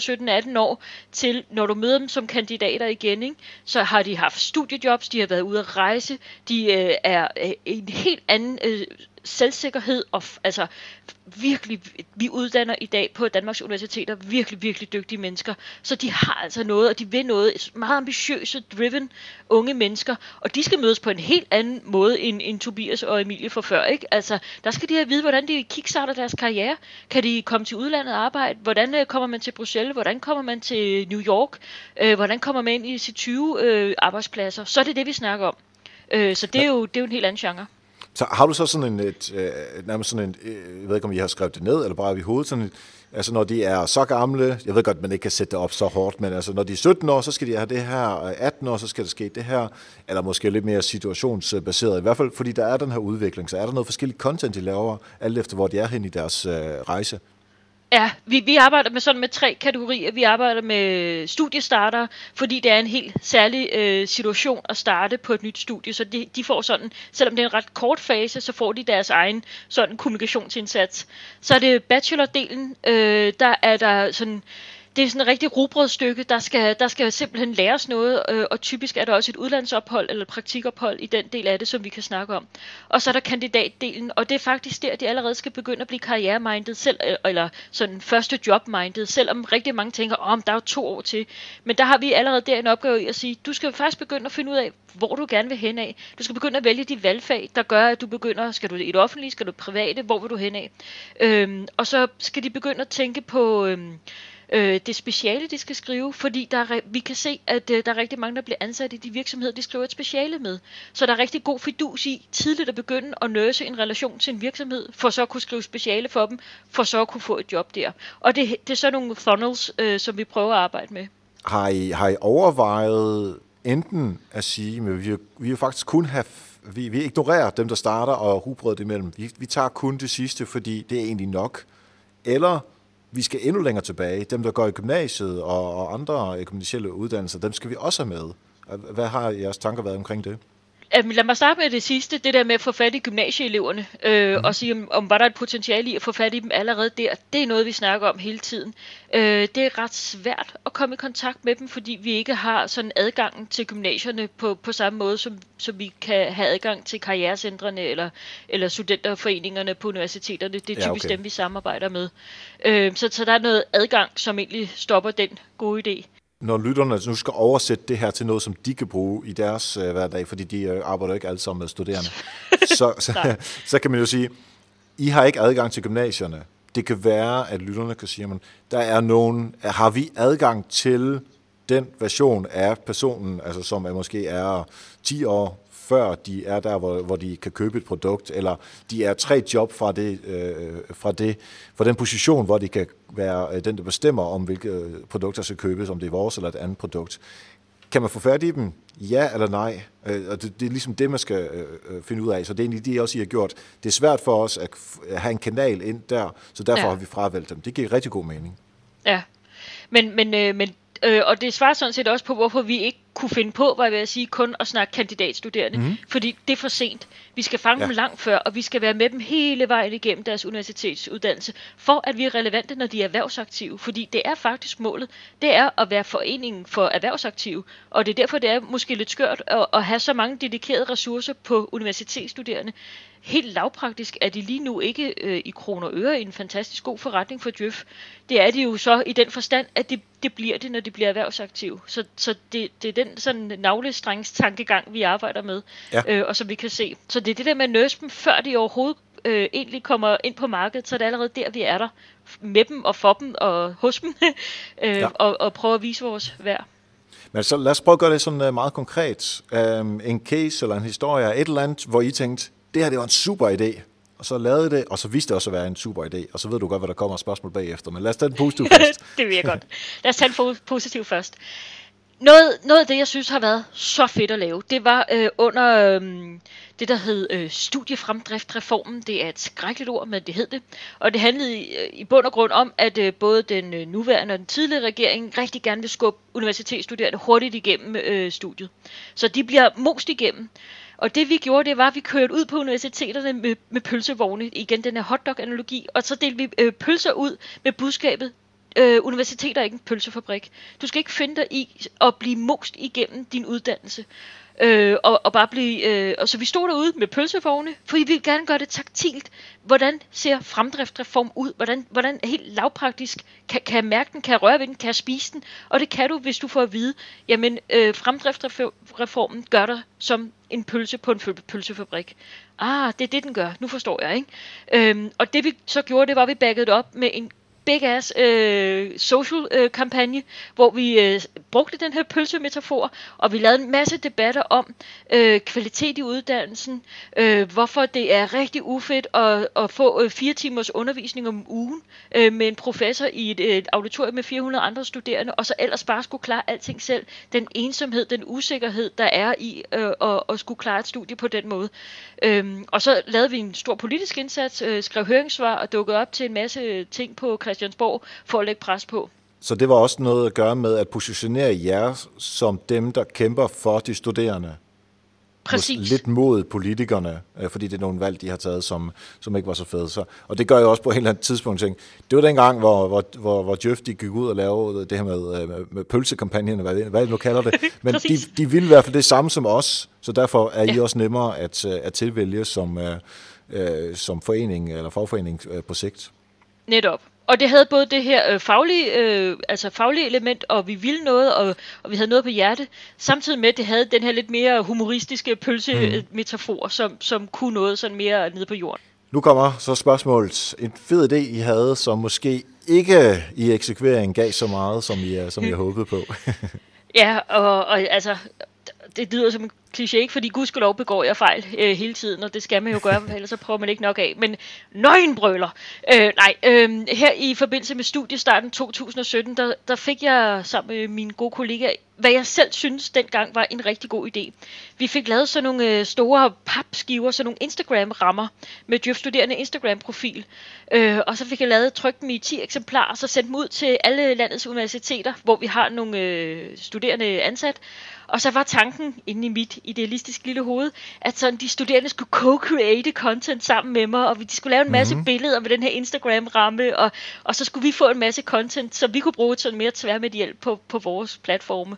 17-18 år til, når du møder dem som kandidater igen, ikke, så har de haft studiejobs, de har været ude at rejse, de øh, er øh, en helt anden øh, selvsikkerhed og f- altså virkelig, vi uddanner i dag på Danmarks Universiteter virkelig, virkelig dygtige mennesker, så de har altså noget, og de vil noget, meget ambitiøse, driven unge mennesker, og de skal mødes på en helt anden måde end, end Tobias og Emilie for før, ikke? Altså, der skal de have at vide, hvordan de kickstarter deres karriere. Kan de komme til udlandet og arbejde? Hvordan øh, kommer man til Bruxelles? Hvordan kommer man til New York? Øh, hvordan kommer man ind i sit 20 øh, arbejdspladser? Så er det det, vi snakker om. Øh, så det er, jo, det er jo en helt anden genre. Så har du så sådan en, et, øh, nærmest sådan en, øh, jeg ved ikke om I har skrevet det ned, eller bare i hovedet, sådan et, altså når de er så gamle, jeg ved godt, man ikke kan sætte det op så hårdt, men altså når de er 17 år, så skal de have det her, 18 år, så skal der ske det her, eller måske lidt mere situationsbaseret, i hvert fald fordi der er den her udvikling, så er der noget forskelligt content, de laver, alt efter hvor de er hen i deres øh, rejse. Ja, vi, vi arbejder med sådan med tre kategorier. Vi arbejder med studiestarter, fordi det er en helt særlig øh, situation at starte på et nyt studie. Så de, de får sådan, selvom det er en ret kort fase, så får de deres egen sådan kommunikationsindsats. Så er det bachelordelen, øh, der er der sådan det er sådan et rigtig rugbrødstykke, der skal, der skal simpelthen læres noget, øh, og typisk er der også et udlandsophold eller praktikophold i den del af det, som vi kan snakke om. Og så er der kandidatdelen, og det er faktisk der, de allerede skal begynde at blive karrieremindet selv, øh, eller sådan første jobmindet, selvom rigtig mange tænker, om oh, der er jo to år til. Men der har vi allerede der en opgave i at sige, du skal faktisk begynde at finde ud af, hvor du gerne vil hen af. Du skal begynde at vælge de valgfag, der gør, at du begynder, skal du i det offentlige, skal du private, hvor vil du hen af. Øhm, og så skal de begynde at tænke på... Øhm, øh, det speciale, de skal skrive, fordi der er, vi kan se, at øh, der er rigtig mange, der bliver ansat i de virksomheder, de skriver et speciale med. Så der er rigtig god fidus i tidligt at begynde at nøse en relation til en virksomhed, for så at kunne skrive speciale for dem, for så at kunne få et job der. Og det, det er så nogle funnels, øh, som vi prøver at arbejde med. Har I, har I overvejet enten at sige, at vi, vi jo faktisk kun have vi, vi ignorerer dem, der starter og rugbrødet imellem. Vi, vi tager kun det sidste, fordi det er egentlig nok. Eller vi skal endnu længere tilbage. Dem, der går i gymnasiet og, og andre gymnasielle uddannelser, dem skal vi også have med. Hvad har jeres tanker været omkring det? Lad mig starte med det sidste, det der med at få fat i gymnasieeleverne, øh, mm. og sige, om, om var der et potentiale i at få fat i dem allerede der. Det er noget, vi snakker om hele tiden. Øh, det er ret svært at komme i kontakt med dem, fordi vi ikke har sådan adgang til gymnasierne på, på samme måde, som, som vi kan have adgang til karrierecentrene eller, eller studenterforeningerne på universiteterne. Det er typisk ja, okay. dem, vi samarbejder med. Øh, så, så der er noget adgang, som egentlig stopper den gode idé når lytterne nu skal oversætte det her til noget, som de kan bruge i deres øh, hverdag, fordi de øh, arbejder ikke alle sammen med studerende, så, så, så kan man jo sige, I har ikke adgang til gymnasierne. Det kan være, at lytterne kan sige, at der er nogen, har vi adgang til den version af personen, altså som er måske er 10 år før de er der, hvor, hvor de kan købe et produkt, eller de er tre job fra, det, øh, fra, det, fra den position, hvor de kan være øh, den, der bestemmer, om hvilke produkter skal købes, om det er vores eller et andet produkt. Kan man få færdig i dem? Ja eller nej? Øh, og det, det er ligesom det, man skal øh, øh, finde ud af. Så det er egentlig det, også I har gjort. Det er svært for os at have en kanal ind der, så derfor ja. har vi fravalgt dem. Det giver rigtig god mening. Ja, men, men, øh, men Øh, og det svarer sådan set også på, hvorfor vi ikke kunne finde på, hvad jeg vil sige, kun at snakke kandidatstuderende. Mm. Fordi det er for sent. Vi skal fange ja. dem langt før, og vi skal være med dem hele vejen igennem deres universitetsuddannelse, for at vi er relevante, når de er erhvervsaktive. Fordi det er faktisk målet. Det er at være foreningen for erhvervsaktive. Og det er derfor, det er måske lidt skørt at, at have så mange dedikerede ressourcer på universitetsstuderende helt lavpraktisk er de lige nu ikke øh, i kroner og øre en fantastisk god forretning for Djøf. Det er de jo så i den forstand, at det, det bliver det, når de bliver erhvervsaktive. Så, så det, det er den sådan navlestrængstankegang, vi arbejder med, ja. øh, og som vi kan se. Så det er det der med at dem, før de overhovedet øh, egentlig kommer ind på markedet, så er det allerede der, vi er der med dem og for dem og hos dem, øh, ja. og, og prøve at vise vores værd. Men så lad os prøve at gøre det sådan uh, meget konkret. Um, en case eller en historie, et eller andet, hvor I tænkte, det her det var en super idé. Og så lavede det, og så viste det også at være en super idé. Og så ved du godt, hvad der kommer spørgsmål bagefter. Men lad os tage den positive først. det vil jeg godt. Lad os tage den positive først. Noget, noget af det, jeg synes har været så fedt at lave, det var øh, under øh, det, der hed øh, studiefremdriftreformen. Det er et skrækkeligt ord, men det hed det. Og det handlede i, øh, i bund og grund om, at øh, både den øh, nuværende og den tidligere regering rigtig gerne vil skubbe universitetsstuderende hurtigt igennem øh, studiet. Så de bliver most igennem. Og det vi gjorde, det var, at vi kørte ud på universiteterne med, med pølsevogne, igen den her hotdog-analogi, og så delte vi øh, pølser ud med budskabet, øh, universiteter er ikke en pølsefabrik. Du skal ikke finde dig i at blive most igennem din uddannelse øh, og, og bare blive, øh, og så vi stod derude med pølsevogne, for vi ville gerne gøre det taktilt. Hvordan ser fremdriftreform ud? Hvordan, hvordan helt lavpraktisk kan, kan jeg mærke den, kan jeg røre ved den, kan jeg spise den? Og det kan du, hvis du får at vide, jamen øh, fremdriftreformen gør dig som en pølse på en pølsefabrik. Ah, det er det, den gør. Nu forstår jeg, ikke? Øhm, og det vi så gjorde, det var, at vi baggede det op med en big ass øh, social øh, kampagne, hvor vi øh, brugte den her pølsemetafor, og vi lavede en masse debatter om øh, kvalitet i uddannelsen, øh, hvorfor det er rigtig ufedt at, at få øh, fire timers undervisning om ugen øh, med en professor i et, et auditorium med 400 andre studerende, og så ellers bare skulle klare alting selv. Den ensomhed, den usikkerhed, der er i øh, at, at skulle klare et studie på den måde. Øh, og så lavede vi en stor politisk indsats, øh, skrev høringssvar og dukkede op til en masse ting på Christiansborg for at lægge pres på. Så det var også noget at gøre med at positionere jer som dem, der kæmper for de studerende? Præcis. Lidt mod politikerne, øh, fordi det er nogle valg, de har taget, som, som ikke var så fede. Så, og det gør jeg også på et eller andet tidspunkt. Tænke, det var dengang, hvor, hvor, hvor, hvor Jeff de gik ud og lavede det her med, øh, med, med pølsekampagnen, hvad, hvad nu kalder det. Men de, de ville i hvert fald det samme som os, så derfor er ja. I også nemmere at, øh, at tilvælge som, øh, som forening eller fagforening på sigt. Netop og det havde både det her øh, faglige, øh, altså faglige element, og vi ville noget, og, og vi havde noget på hjerte, samtidig med, at det havde den her lidt mere humoristiske pølsemetafor, mm. som, som kunne noget sådan mere nede på jorden. Nu kommer så spørgsmålet. En fed idé, I havde, som måske ikke i eksekvering gav så meget, som I, som I håbede på. ja, og, og altså, det lyder som en kliché, ikke? fordi gudskelov begår jeg fejl øh, hele tiden, og det skal man jo gøre, ellers så prøver man ikke nok af. Men nøgenbrøler! Øh, nej, øh, her i forbindelse med studiestarten 2017, der, der fik jeg sammen med min gode kollega, hvad jeg selv synes dengang var en rigtig god idé. Vi fik lavet sådan nogle øh, store papskiver, sådan nogle Instagram-rammer med Djøf Studerende Instagram-profil. Øh, og så fik jeg lavet, trykt dem i 10 eksemplarer, og så sendt dem ud til alle landets universiteter, hvor vi har nogle øh, studerende ansat. Og så var tanken inde i mit idealistiske lille hoved, at sådan de studerende skulle co-create content sammen med mig, og de skulle lave en masse mm-hmm. billeder med den her Instagram-ramme, og, og så skulle vi få en masse content, så vi kunne bruge sådan mere tværmæt hjælp på, på vores platforme.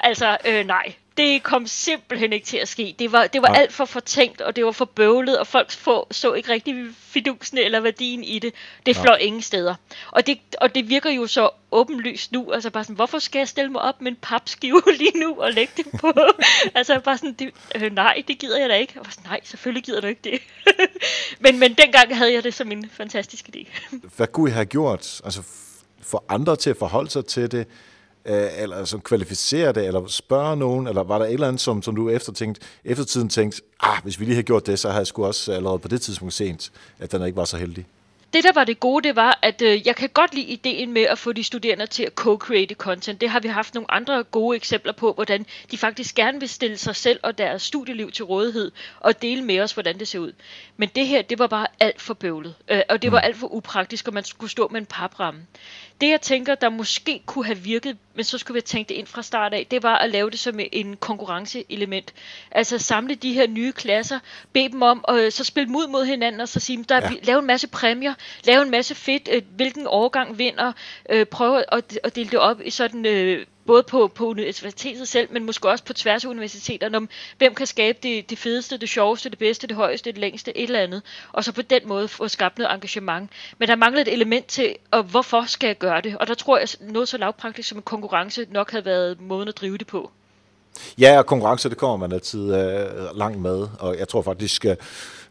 altså, øh, nej det kom simpelthen ikke til at ske. Det var, det var alt for fortænkt, og det var for bøvlet, og folk få, så ikke rigtig fidusen eller værdien i det. Det flår ingen steder. Og det, og det virker jo så åbenlyst nu. Altså bare sådan, hvorfor skal jeg stille mig op med en papskive lige nu og lægge det på? altså bare sådan, det, øh, nej, det gider jeg da ikke. Og sådan, nej, selvfølgelig gider du ikke det. men, men dengang havde jeg det som en fantastisk idé. Hvad kunne I have gjort? Altså for andre til at forholde sig til det? Øh, eller som kvalificerer det, eller spørge nogen, eller var der et eller andet, som, som du efter tænkt, eftertiden tænkte, ah, hvis vi lige havde gjort det, så havde jeg sgu også allerede på det tidspunkt sent, at den ikke var så heldig? Det, der var det gode, det var, at øh, jeg kan godt lide ideen med at få de studerende til at co-create content. Det har vi haft nogle andre gode eksempler på, hvordan de faktisk gerne vil stille sig selv og deres studieliv til rådighed og dele med os, hvordan det ser ud. Men det her, det var bare alt for bøvlet, øh, og det var mm. alt for upraktisk, og man skulle stå med en papramme. Det jeg tænker, der måske kunne have virket, men så skulle vi have tænkt det ind fra start af, det var at lave det som en konkurrenceelement. Altså samle de her nye klasser, bede dem om, og så spille mod mod hinanden, og så sige, der ja. lave en masse præmier, lave en masse fedt, øh, hvilken årgang vinder, øh, prøve at, at dele det op i sådan... Øh, både på, på universitetet selv, men måske også på tværs af universiteterne, om hvem kan skabe det, det fedeste, det sjoveste, det bedste, det højeste, det længste, et eller andet, og så på den måde få skabt noget engagement. Men der mangler et element til, og hvorfor skal jeg gøre det? Og der tror jeg, noget så lavpraktisk som en konkurrence nok havde været måden at drive det på. Ja, og konkurrence, det kommer man altid øh, langt med, og jeg tror faktisk, øh,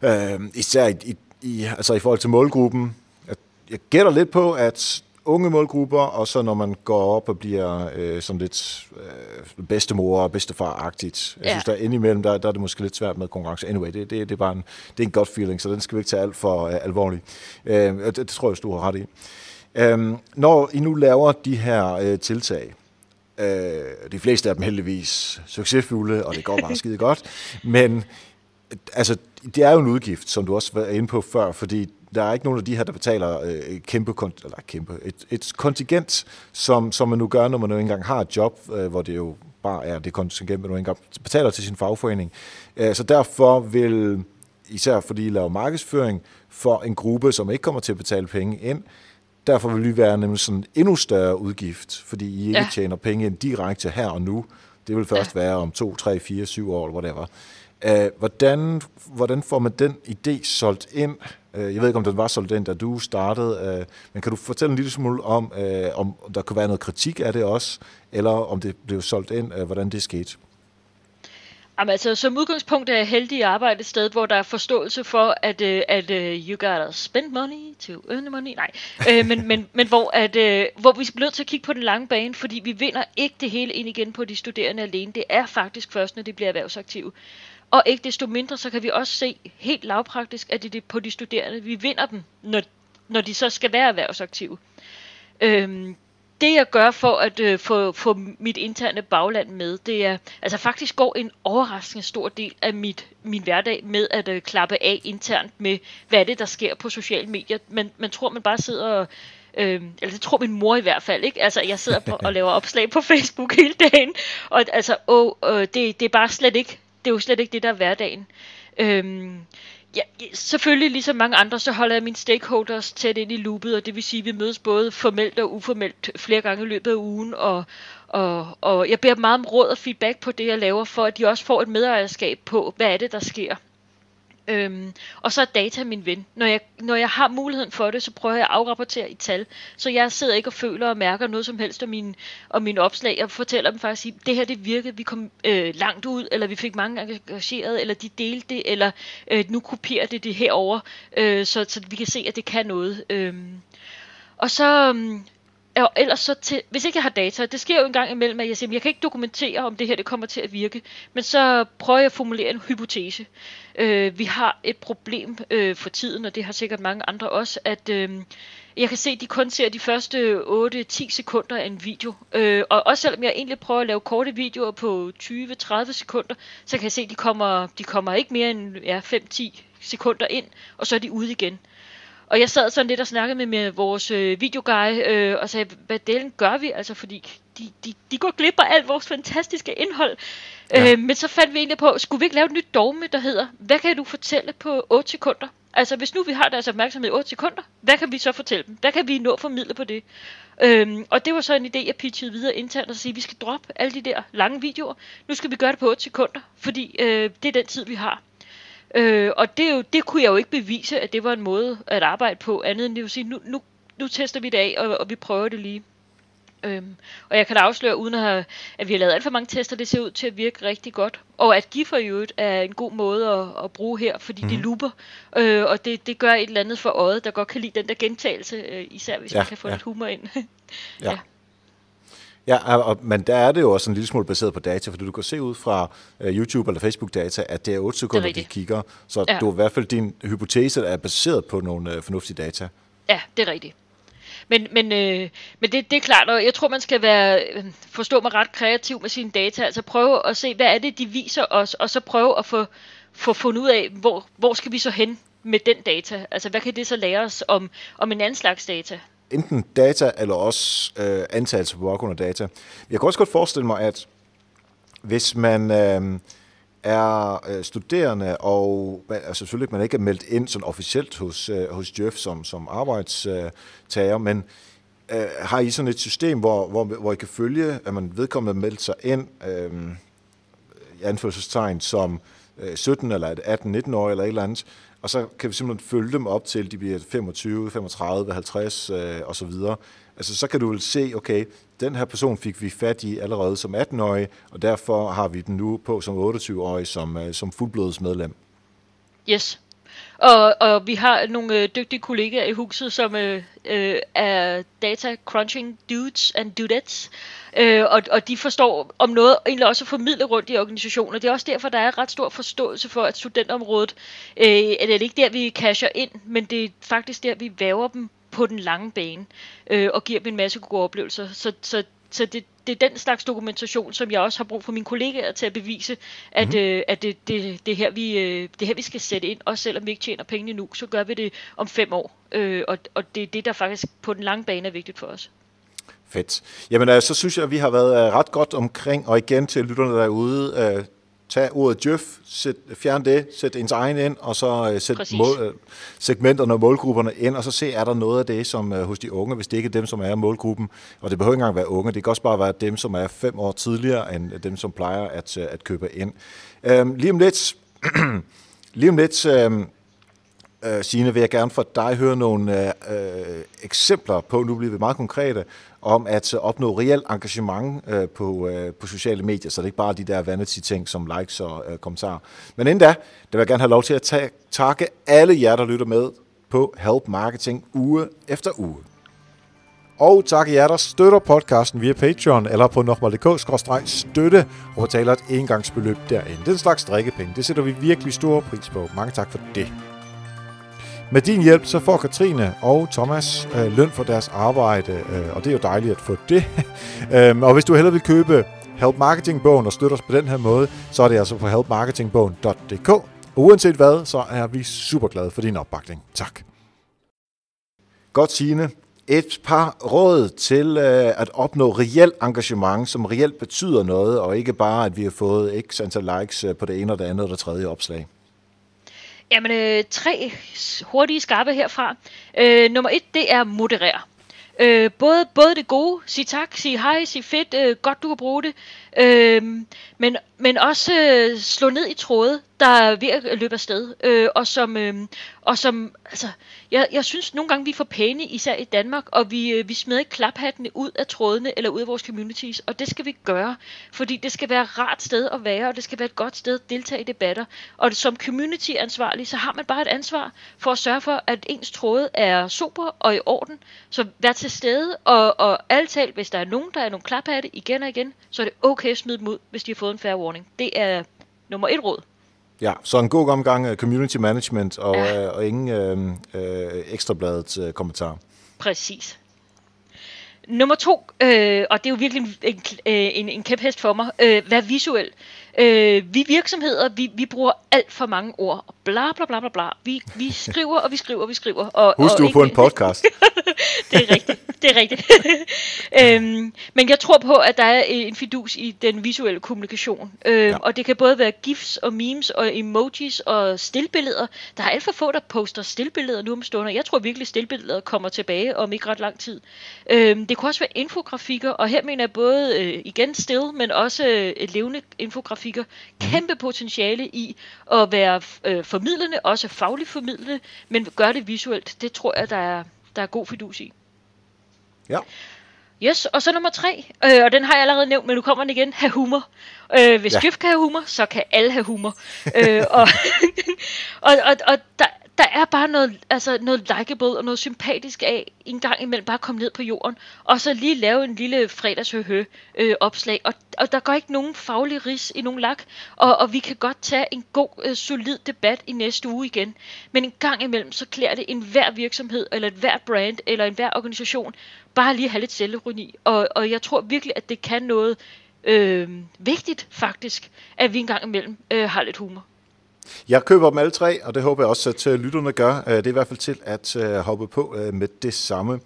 øh især i, i, i, altså i forhold til målgruppen, jeg, jeg gætter lidt på, at unge målgrupper, og så når man går op og bliver øh, sådan lidt øh, bedstemor og bedstefar-agtigt. Jeg ja. synes, der indimellem, der, der er det måske lidt svært med konkurrence. Anyway, det, det, det er bare en, det er en godt feeling, så den skal vi ikke tage alt for øh, alvorligt. Øh, det, det tror jeg, du har ret i. Øh, når I nu laver de her øh, tiltag, øh, de fleste af dem heldigvis succesfulde, og det går bare skide godt, men altså, det er jo en udgift, som du også var inde på før, fordi der er ikke nogen af de her, der betaler øh, kæmpe, eller kæmpe, et, et kontingent, som, som man nu gør, når man nu engang har et job, øh, hvor det jo bare er det kontingent, man nu engang betaler til sin fagforening. Øh, så derfor vil, især fordi I laver markedsføring for en gruppe, som ikke kommer til at betale penge ind, derfor vil vi være nemlig sådan en endnu større udgift, fordi I ikke Ja. tjener penge ind direkte her og nu. Det vil først være om 2, 3, 4, 7 år, eller whatever. Uh, hvordan, hvordan får man den idé solgt ind? Uh, jeg ved ikke, om den var solgt ind, da du startede, uh, men kan du fortælle en lille smule om, uh, om der kunne være noget kritik af det også, eller om det blev solgt ind, uh, hvordan det skete? Jamen, altså, som udgangspunkt er jeg heldig at arbejde et sted, hvor der er forståelse for, at, øh, at øh, you gotta spend money to earn money. Nej, øh, men, men, men hvor, at, øh, hvor vi bliver nødt til at kigge på den lange bane, fordi vi vinder ikke det hele ind igen på de studerende alene. Det er faktisk først, når de bliver erhvervsaktive. Og ikke desto mindre, så kan vi også se helt lavpraktisk, at det er på de studerende. Vi vinder dem, når, når de så skal være erhvervsaktive. Øhm, det jeg gør for at øh, få, få mit interne bagland med, det er, altså faktisk går en overraskende stor del af mit, min hverdag med at øh, klappe af internt med, hvad er det, der sker på sociale medier. Man, man tror, man bare sidder og, øh, eller det tror min mor i hvert fald, ikke? Altså, jeg sidder på, og laver opslag på Facebook hele dagen, og altså, åh, øh, det, det er bare slet ikke, det er jo slet ikke det, der er hverdagen. Øhm, Ja, selvfølgelig ligesom mange andre, så holder jeg mine stakeholders tæt ind i loopet, og det vil sige, at vi mødes både formelt og uformelt flere gange i løbet af ugen, og, og, og jeg beder dem meget om råd og feedback på det, jeg laver, for at de også får et medejerskab på, hvad er det, der sker. Øhm, og så er data min ven. Når jeg, når jeg har muligheden for det, så prøver jeg at afrapportere i tal. Så jeg sidder ikke og føler og mærker noget som helst om mine, om mine opslag. Jeg fortæller dem faktisk, at det her det virkede, vi kom øh, langt ud, eller vi fik mange engageret, eller de delte det, eller øh, nu kopierer det det herover, øh, så, så vi kan se, at det kan noget. Øhm, og så... Øhm, øhm, og ellers så til, hvis ikke jeg har data, det sker jo en gang imellem, at jeg siger, at jeg kan ikke dokumentere, om det her det kommer til at virke, men så prøver jeg at formulere en hypotese. Øh, vi har et problem øh, for tiden, og det har sikkert mange andre også, at øh, jeg kan se, at de kun ser de første 8-10 sekunder af en video. Øh, og også selvom jeg egentlig prøver at lave korte videoer på 20-30 sekunder, så kan jeg se, at de kommer, de kommer ikke mere end ja, 5-10 sekunder ind, og så er de ude igen. Og jeg sad sådan lidt og snakkede med, med vores øh, videoguy, øh, og sagde, hvad delen gør vi? Altså, fordi de, de, de går glip af alt vores fantastiske indhold. Ja. Øh, men så fandt vi egentlig på, skulle vi ikke lave et nyt dogme, der hedder, hvad kan du fortælle på 8 sekunder? Altså, hvis nu vi har deres opmærksomhed i 8 sekunder, hvad kan vi så fortælle dem? Hvad kan vi nå at formidle på det? Øhm, og det var så en idé, jeg pitchede videre internt og sige, vi skal droppe alle de der lange videoer. Nu skal vi gøre det på 8 sekunder, fordi øh, det er den tid, vi har. Øh, og det, er jo, det kunne jeg jo ikke bevise, at det var en måde at arbejde på, andet end vil sige, nu, nu, nu tester vi det af, og, og vi prøver det lige. Øhm, og jeg kan da afsløre, uden at, have, at vi har lavet alt for mange tester, det ser ud til at virke rigtig godt. Og at Giffer i øvrigt er en god måde at, at bruge her, fordi mm. det looper, øh, og det, det gør et eller andet for øjet, der godt kan lide den der gentagelse, øh, især hvis Ja, man kan få ja. lidt humor ind. Ja. Ja. Ja, og, men der er det jo også en lille smule baseret på data, fordi du kan se ud fra uh, YouTube eller Facebook-data, at det er 8 sekunder, de kigger. Så ja. Ja. du i hvert fald din hypotese er baseret på nogle uh, fornuftige data. Ja, det er rigtigt. Men, men, øh, men det, det er klart, og jeg tror, man skal være, øh, forstå mig ret kreativ med sine data, altså prøve at se, hvad er det, de viser os, og så prøve at få, få fundet ud af, hvor, hvor skal vi så hen med den data? Altså, hvad kan det så lære os om, om en anden slags data? Enten data, eller også øh, antagelse på baggrund af data. Jeg kan også godt forestille mig, at hvis man øh, er øh, studerende, og man- altså selvfølgelig man ikke er meldt ind sådan officielt hos, øh, hos Jeff som, som arbejdstager, men øh, har I sådan et system, hvor, hvor, hvor I kan følge, at man vedkommende meldt sig ind, øh, i anførselstegn, som øh, 17 eller 18-19 år eller et eller andet, og så kan vi simpelthen følge dem op til, de bliver 25, 35, 50 øh, og så videre. Altså så kan du vel se, okay, den her person fik vi fat i allerede som 18-årig, og derfor har vi den nu på som 28-årig som, øh, som fuldblodsmedlem. Yes. Og, og vi har nogle øh, dygtige kollegaer i huset, som øh, øh, er data crunching dudes and dudettes. Øh, og, og de forstår om noget egentlig også at formidle rundt i organisationer. Det er også derfor, der er ret stor forståelse for, at studentområdet, øh, at det er ikke der, vi casher ind, men det er faktisk der, vi væver dem på den lange bane øh, og giver dem en masse gode oplevelser. Så, så, så det, det er den slags dokumentation, som jeg også har brug for mine kollegaer til at bevise, at, mm-hmm. øh, at det, det, det, er her, vi, øh, det er her, vi skal sætte ind. Også selvom vi ikke tjener penge nu, så gør vi det om fem år. Øh, og, og det er det, der faktisk på den lange bane er vigtigt for os. Fedt. Jamen, øh, så synes jeg, at vi har været øh, ret godt omkring, og igen til lytterne derude, tag ordet Jøf, sæt, fjern det, sæt ens egen ind, og så øh, sæt Præcis. mål, øh, segmenterne og målgrupperne ind, og så se, er der noget af det, som øh, hos de unge, hvis det ikke er dem, som er målgruppen, og det behøver ikke engang være unge, det kan også bare være dem, som er fem år tidligere, end dem, som plejer at, øh, at købe ind. Øhm, lige om lidt, lige om lidt, øh, øh, Signe, vil jeg gerne for dig høre nogle øh, øh, eksempler på, nu bliver vi meget konkrete, om at øh, opnå reelt engagement øh, på, øh, på sociale medier, så det er ikke bare de der vanity-ting som likes og øh, kommentarer. Men inden da, der vil jeg gerne have lov til at ta- takke alle jer, der lytter med på Help Marketing uge efter uge. Og tak jer, der støtter podcasten via Patreon eller på nokmal.dk-støtte og betaler et engangsbeløb derinde. Den slags drikkepenge. Det sætter vi virkelig stor pris på. Mange tak for det. Med din hjælp så får Katrine og Thomas øh, løn for deres arbejde, øh, og det er jo dejligt at få det. øhm, og hvis du hellere vil købe Help Marketing-bogen og støtte os på den her måde, så er det altså på helpmarketingbogen.dk. Og uanset hvad, så er vi super glade for din opbakning. Tak. Godt, Signe. Et par råd til øh, at opnå reelt engagement, som reelt betyder noget, og ikke bare, at vi har fået x antal likes øh, på det ene og det andet og det tredje opslag. Jamen, øh, tre hurtige skarpe herfra. Øh, nummer et, det er moderer. Øh, både, både det gode, sig tak, sig hej, sig fedt, øh, godt du kan bruge det, øh, men, men også øh, slå ned i tråde, der er ved at løbe afsted, øh, og som, øh, og som altså, jeg, jeg synes nogle gange, vi er for pæne, især i Danmark, og vi, øh, vi smider ikke klaphattene ud af trådene, eller ud af vores communities, og det skal vi gøre, fordi det skal være et rart sted at være, og det skal være et godt sted at deltage i debatter, og som community-ansvarlig, så har man bare et ansvar for at sørge for, at ens tråde er super og i orden, så vær til stede, og, og alt talt, hvis der er nogen, der er nogle klaphatte igen og igen, så er det okay at smide dem ud, hvis de har fået en fair warning. Det er nummer et råd. Ja, så en god omgang af community management og, Ja. øh, og ingen øh, øh, ekstrabladets øh, kommentar. Præcis. Nummer to, øh, og det er jo virkelig en, en, en, en kæphest for mig, øh, vær visuel. Øh, vi virksomheder, vi, vi bruger alt for mange ord. og Bla bla bla bla bla. Vi, vi skriver og vi skriver og vi skriver. Og, Husk og du på en podcast. det er rigtigt. Det er rigtigt. øhm, men jeg tror på, at der er en fidus i den visuelle kommunikation. Øhm, Ja. Og det kan både være gifs og memes og emojis og stillbilleder. Der er alt for få, der poster stillbilleder nu om stunder. Jeg tror virkelig, at stillbilleder kommer tilbage om ikke ret lang tid. Øhm, det kunne også være infografikker, og her mener jeg både øh, igen still, men også øh, levende infografikker. Kæmpe potentiale i at være øh, formidlende, også fagligt formidlende, men gør det visuelt. Det tror jeg, der er, der er god fidus i. Ja. Yes, og så nummer tre, øh, og den har jeg allerede nævnt, men nu kommer den igen, have humor. Øh, hvis Ja. Jeff kan have humor, så kan alle have humor. øh, og, og, og, og der, der er bare noget, altså noget likeable og noget sympatisk af en gang imellem bare komme ned på jorden, og så lige lave en lille fredagshøhø øh, opslag. Og, og der går ikke nogen faglig ris i nogen lak, og, og vi kan godt tage en god, øh, solid debat i næste uge igen. Men en gang imellem, så klæder det en hver virksomhed, eller et hver brand, eller en hver organisation, bare lige at have lidt selvironi. Og, og jeg tror virkelig, at det kan noget øh, vigtigt faktisk, at vi en gang imellem øh, har lidt humor. Jeg køber dem alle tre, og det håber jeg også, at øh, lytterne gør. Øh, det er i hvert fald til at øh, hoppe på med det samme.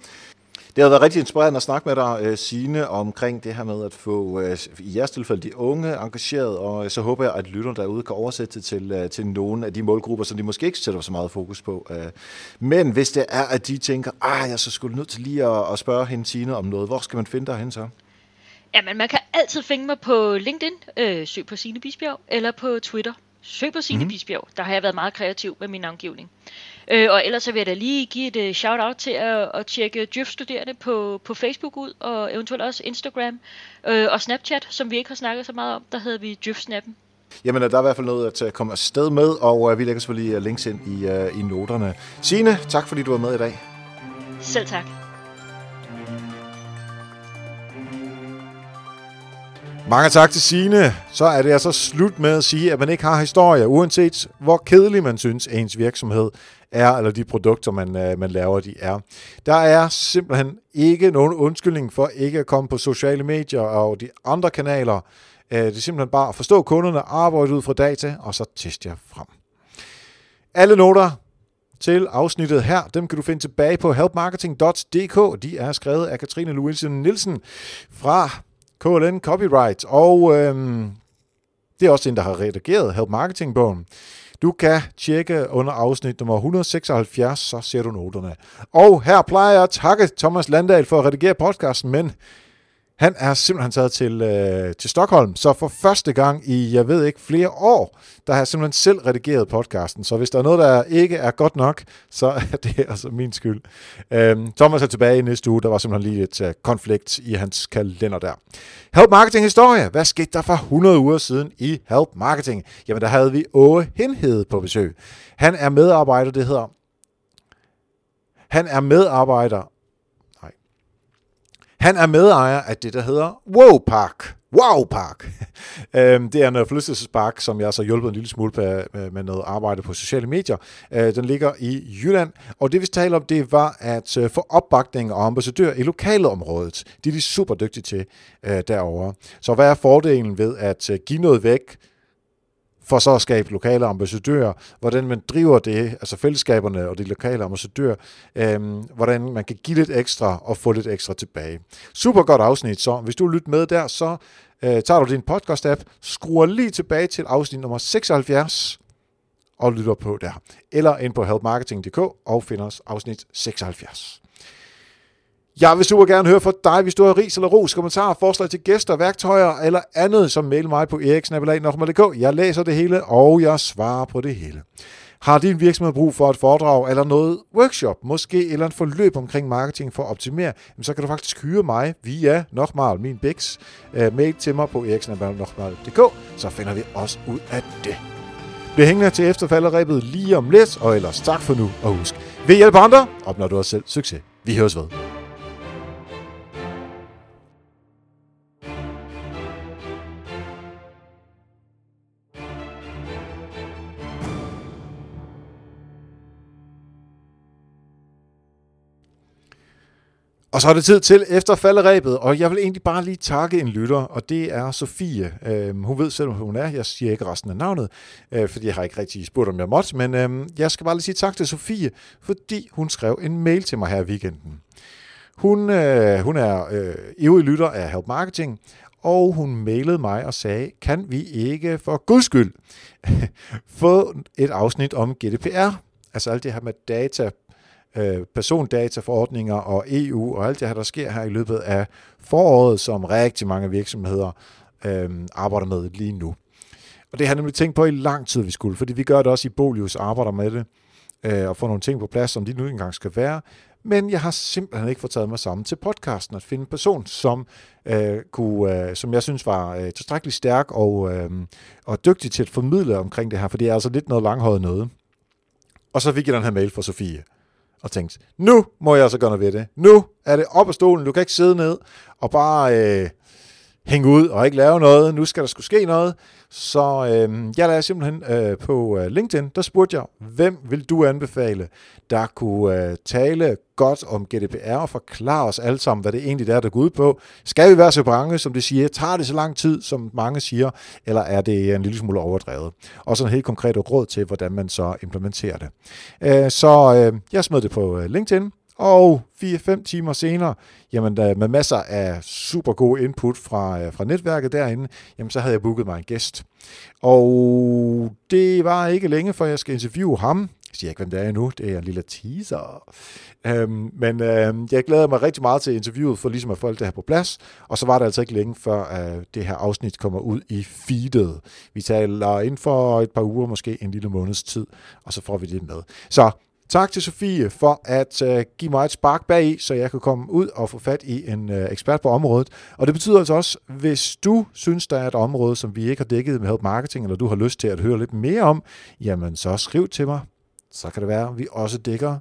Det har været rigtig inspirerende at snakke med dig, Signe, omkring det her med at få, i jeres tilfælde, de unge engageret, og så håber jeg, at lytterne derude kan oversætte det til, til nogle af de målgrupper, som de måske ikke sætter så meget fokus på. Men hvis det er, at de tænker, ah, jeg så skulle nødt til lige at, at spørge hende, Signe, om noget, hvor skal man finde dig hen så? Jamen, man kan altid finde mig på LinkedIn, øh, søg på Signe Bisbjerg, eller på Twitter, søg på Signe mm. Bisbjerg. Der har jeg været meget kreativ med min navngivning. Øh, og ellers så vil jeg da lige give et uh, shout-out til at, at tjekke Djøf-studerende på, på Facebook ud, og eventuelt også Instagram øh, og Snapchat, som vi ikke har snakket så meget om. Der hedder vi Djøf-snappen. Jamen, der er i hvert fald noget at øh, komme afsted med, og øh, vi lægger selvfølgelig øh, links ind i, øh, i noterne. Signe, tak fordi du var med i dag. Selv tak. Mange tak til Sine. Så er det altså slut med at sige, at man ikke har historie, uanset hvor kedelig man synes, ens virksomhed er, eller de produkter, man, øh, man laver, de er. Der er simpelthen ikke nogen undskyldning for ikke at komme på sociale medier og de andre kanaler. Øh, det er simpelthen bare at forstå kunderne, arbejde ud fra data, og så teste jer frem. Alle noter til afsnittet her, dem kan du finde tilbage på helpmarketing.dk. De er skrevet af Katrine Louise Nielsen fra KLN Copyright. Og øhm, Det er også en, der har redigeret Help Marketing-bogen. Du kan tjekke under afsnit nummer 176, så ser du noterne. Og her plejer jeg at takke Thomas Landahl for at redigere podcasten, men han er simpelthen taget til, øh, til Stockholm, så for første gang i, jeg ved ikke, flere år, der har jeg simpelthen selv redigeret podcasten. Så hvis der er noget, der ikke er godt nok, så er det altså min skyld. Øhm, Thomas er tilbage i næste uge. Der var simpelthen lige et øh, konflikt i hans kalender der. Help Marketing Historie. Hvad skete der for 100 uger siden i Help Marketing? Jamen, der havde vi Åge Henhed på besøg. Han er medarbejder, det hedder... Han er medarbejder han er medejer af det, der hedder Wow Park. Wow Park. Øhm, det er en forlystelsespark, som jeg så hjulpet en lille smule med noget arbejde på sociale medier. Øh, den ligger i Jylland, og det vi talte om, det var at øh, få opbakning og ambassadør i lokalområdet. Det er de super dygtige til øh, derovre. Så hvad er fordelen ved at give noget væk, for så at skabe lokale ambassadører, hvordan man driver det, altså fællesskaberne og de lokale ambassadører, øhm, hvordan man kan give lidt ekstra og få lidt ekstra tilbage. Super godt afsnit, så hvis du lytter med der, så øh, tager du din podcast-app, skruer lige tilbage til afsnit nummer 76 og lytter på der. Eller ind på helpmarketing.dk og finder os afsnit 76. Jeg vil super gerne høre fra dig, hvis du har ris eller ros, kommentarer, forslag til gæster, værktøjer eller andet, som mail mig på eriksnabelag.dk. Jeg læser det hele, og jeg svarer på det hele. Har din virksomhed brug for et foredrag eller noget workshop, måske eller en forløb omkring marketing for at optimere, så kan du faktisk hyre mig via Nokmal, min Bix. Øh, mail til mig på eriksnabelag.dk, så finder vi også ud af det. Bliv hængende til efterfalderæbet lige om lidt, og ellers tak for nu, og husk, vi hjælper andre, opnår du også selv succes. Vi høres ved. Og så er det tid til efter falderæbet, og jeg vil egentlig bare lige takke en lytter, og det er Sofie. Øhm, hun ved selv, hvor hun er. Jeg siger ikke resten af navnet, øh, fordi jeg har ikke rigtig spurgt, om jeg måtte, men øhm, jeg skal bare lige sige tak til Sofie, fordi hun skrev en mail til mig her i weekenden. Hun, øh, hun er øh, evig lytter af Help Marketing, og hun mailede mig og sagde, kan vi ikke for guds skyld få et afsnit om GDPR? Altså alt det her med data øh, persondataforordninger og EU og alt det her, der sker her i løbet af foråret, som rigtig mange virksomheder øh, arbejder med lige nu. Og det har jeg nemlig tænkt på i lang tid, vi skulle, fordi vi gør det også i Bolius, arbejder med det, øh, og får nogle ting på plads, som de nu engang skal være. Men jeg har simpelthen ikke fået taget mig sammen til podcasten at finde en person, som, øh, kunne, øh, som jeg synes var øh, tilstrækkeligt stærk og, øh, og dygtig til at formidle omkring det her, for det er altså lidt noget langhåret noget. Og så fik jeg den her mail fra Sofie og tænkte, nu må jeg så gøre noget ved det. Nu er det op af stolen, du kan ikke sidde ned og bare øh, hænge ud og ikke lave noget. Nu skal der skulle ske noget. Så øh, jeg lagde simpelthen øh, på øh, LinkedIn, der spurgte jeg, hvem vil du anbefale, der kunne øh, tale godt om GDPR og forklare os alle sammen, hvad det egentlig er, der går ud på. Skal vi være så bange, som det siger? Tager det så lang tid, som mange siger? Eller er det en lille smule overdrevet? Og sådan helt konkret råd til, hvordan man så implementerer det. Øh, så øh, jeg smed det på øh, LinkedIn, og 4-5 timer senere, jamen med masser af super god input fra, øh, fra netværket derinde, jamen så havde jeg booket mig en gæst. Og det var ikke længe, før jeg skal interviewe ham. Jeg siger ikke, hvem det er endnu. Det er en lille teaser. Øhm, men øhm, jeg glæder mig rigtig meget til interviewet, for ligesom at få alt det her på plads. Og så var det altså ikke længe, før øh, det her afsnit kommer ud i feedet. Vi taler inden for et par uger, måske en lille måneds tid, og så får vi det med. Så Tak til Sofie for at øh, give mig et spark bag i, så jeg kan komme ud og få fat i en øh, ekspert på området. Og det betyder altså også, hvis du synes, der er et område, som vi ikke har dækket med Help Marketing, eller du har lyst til at høre lidt mere om, jamen så skriv til mig. Så kan det være, at vi også dækker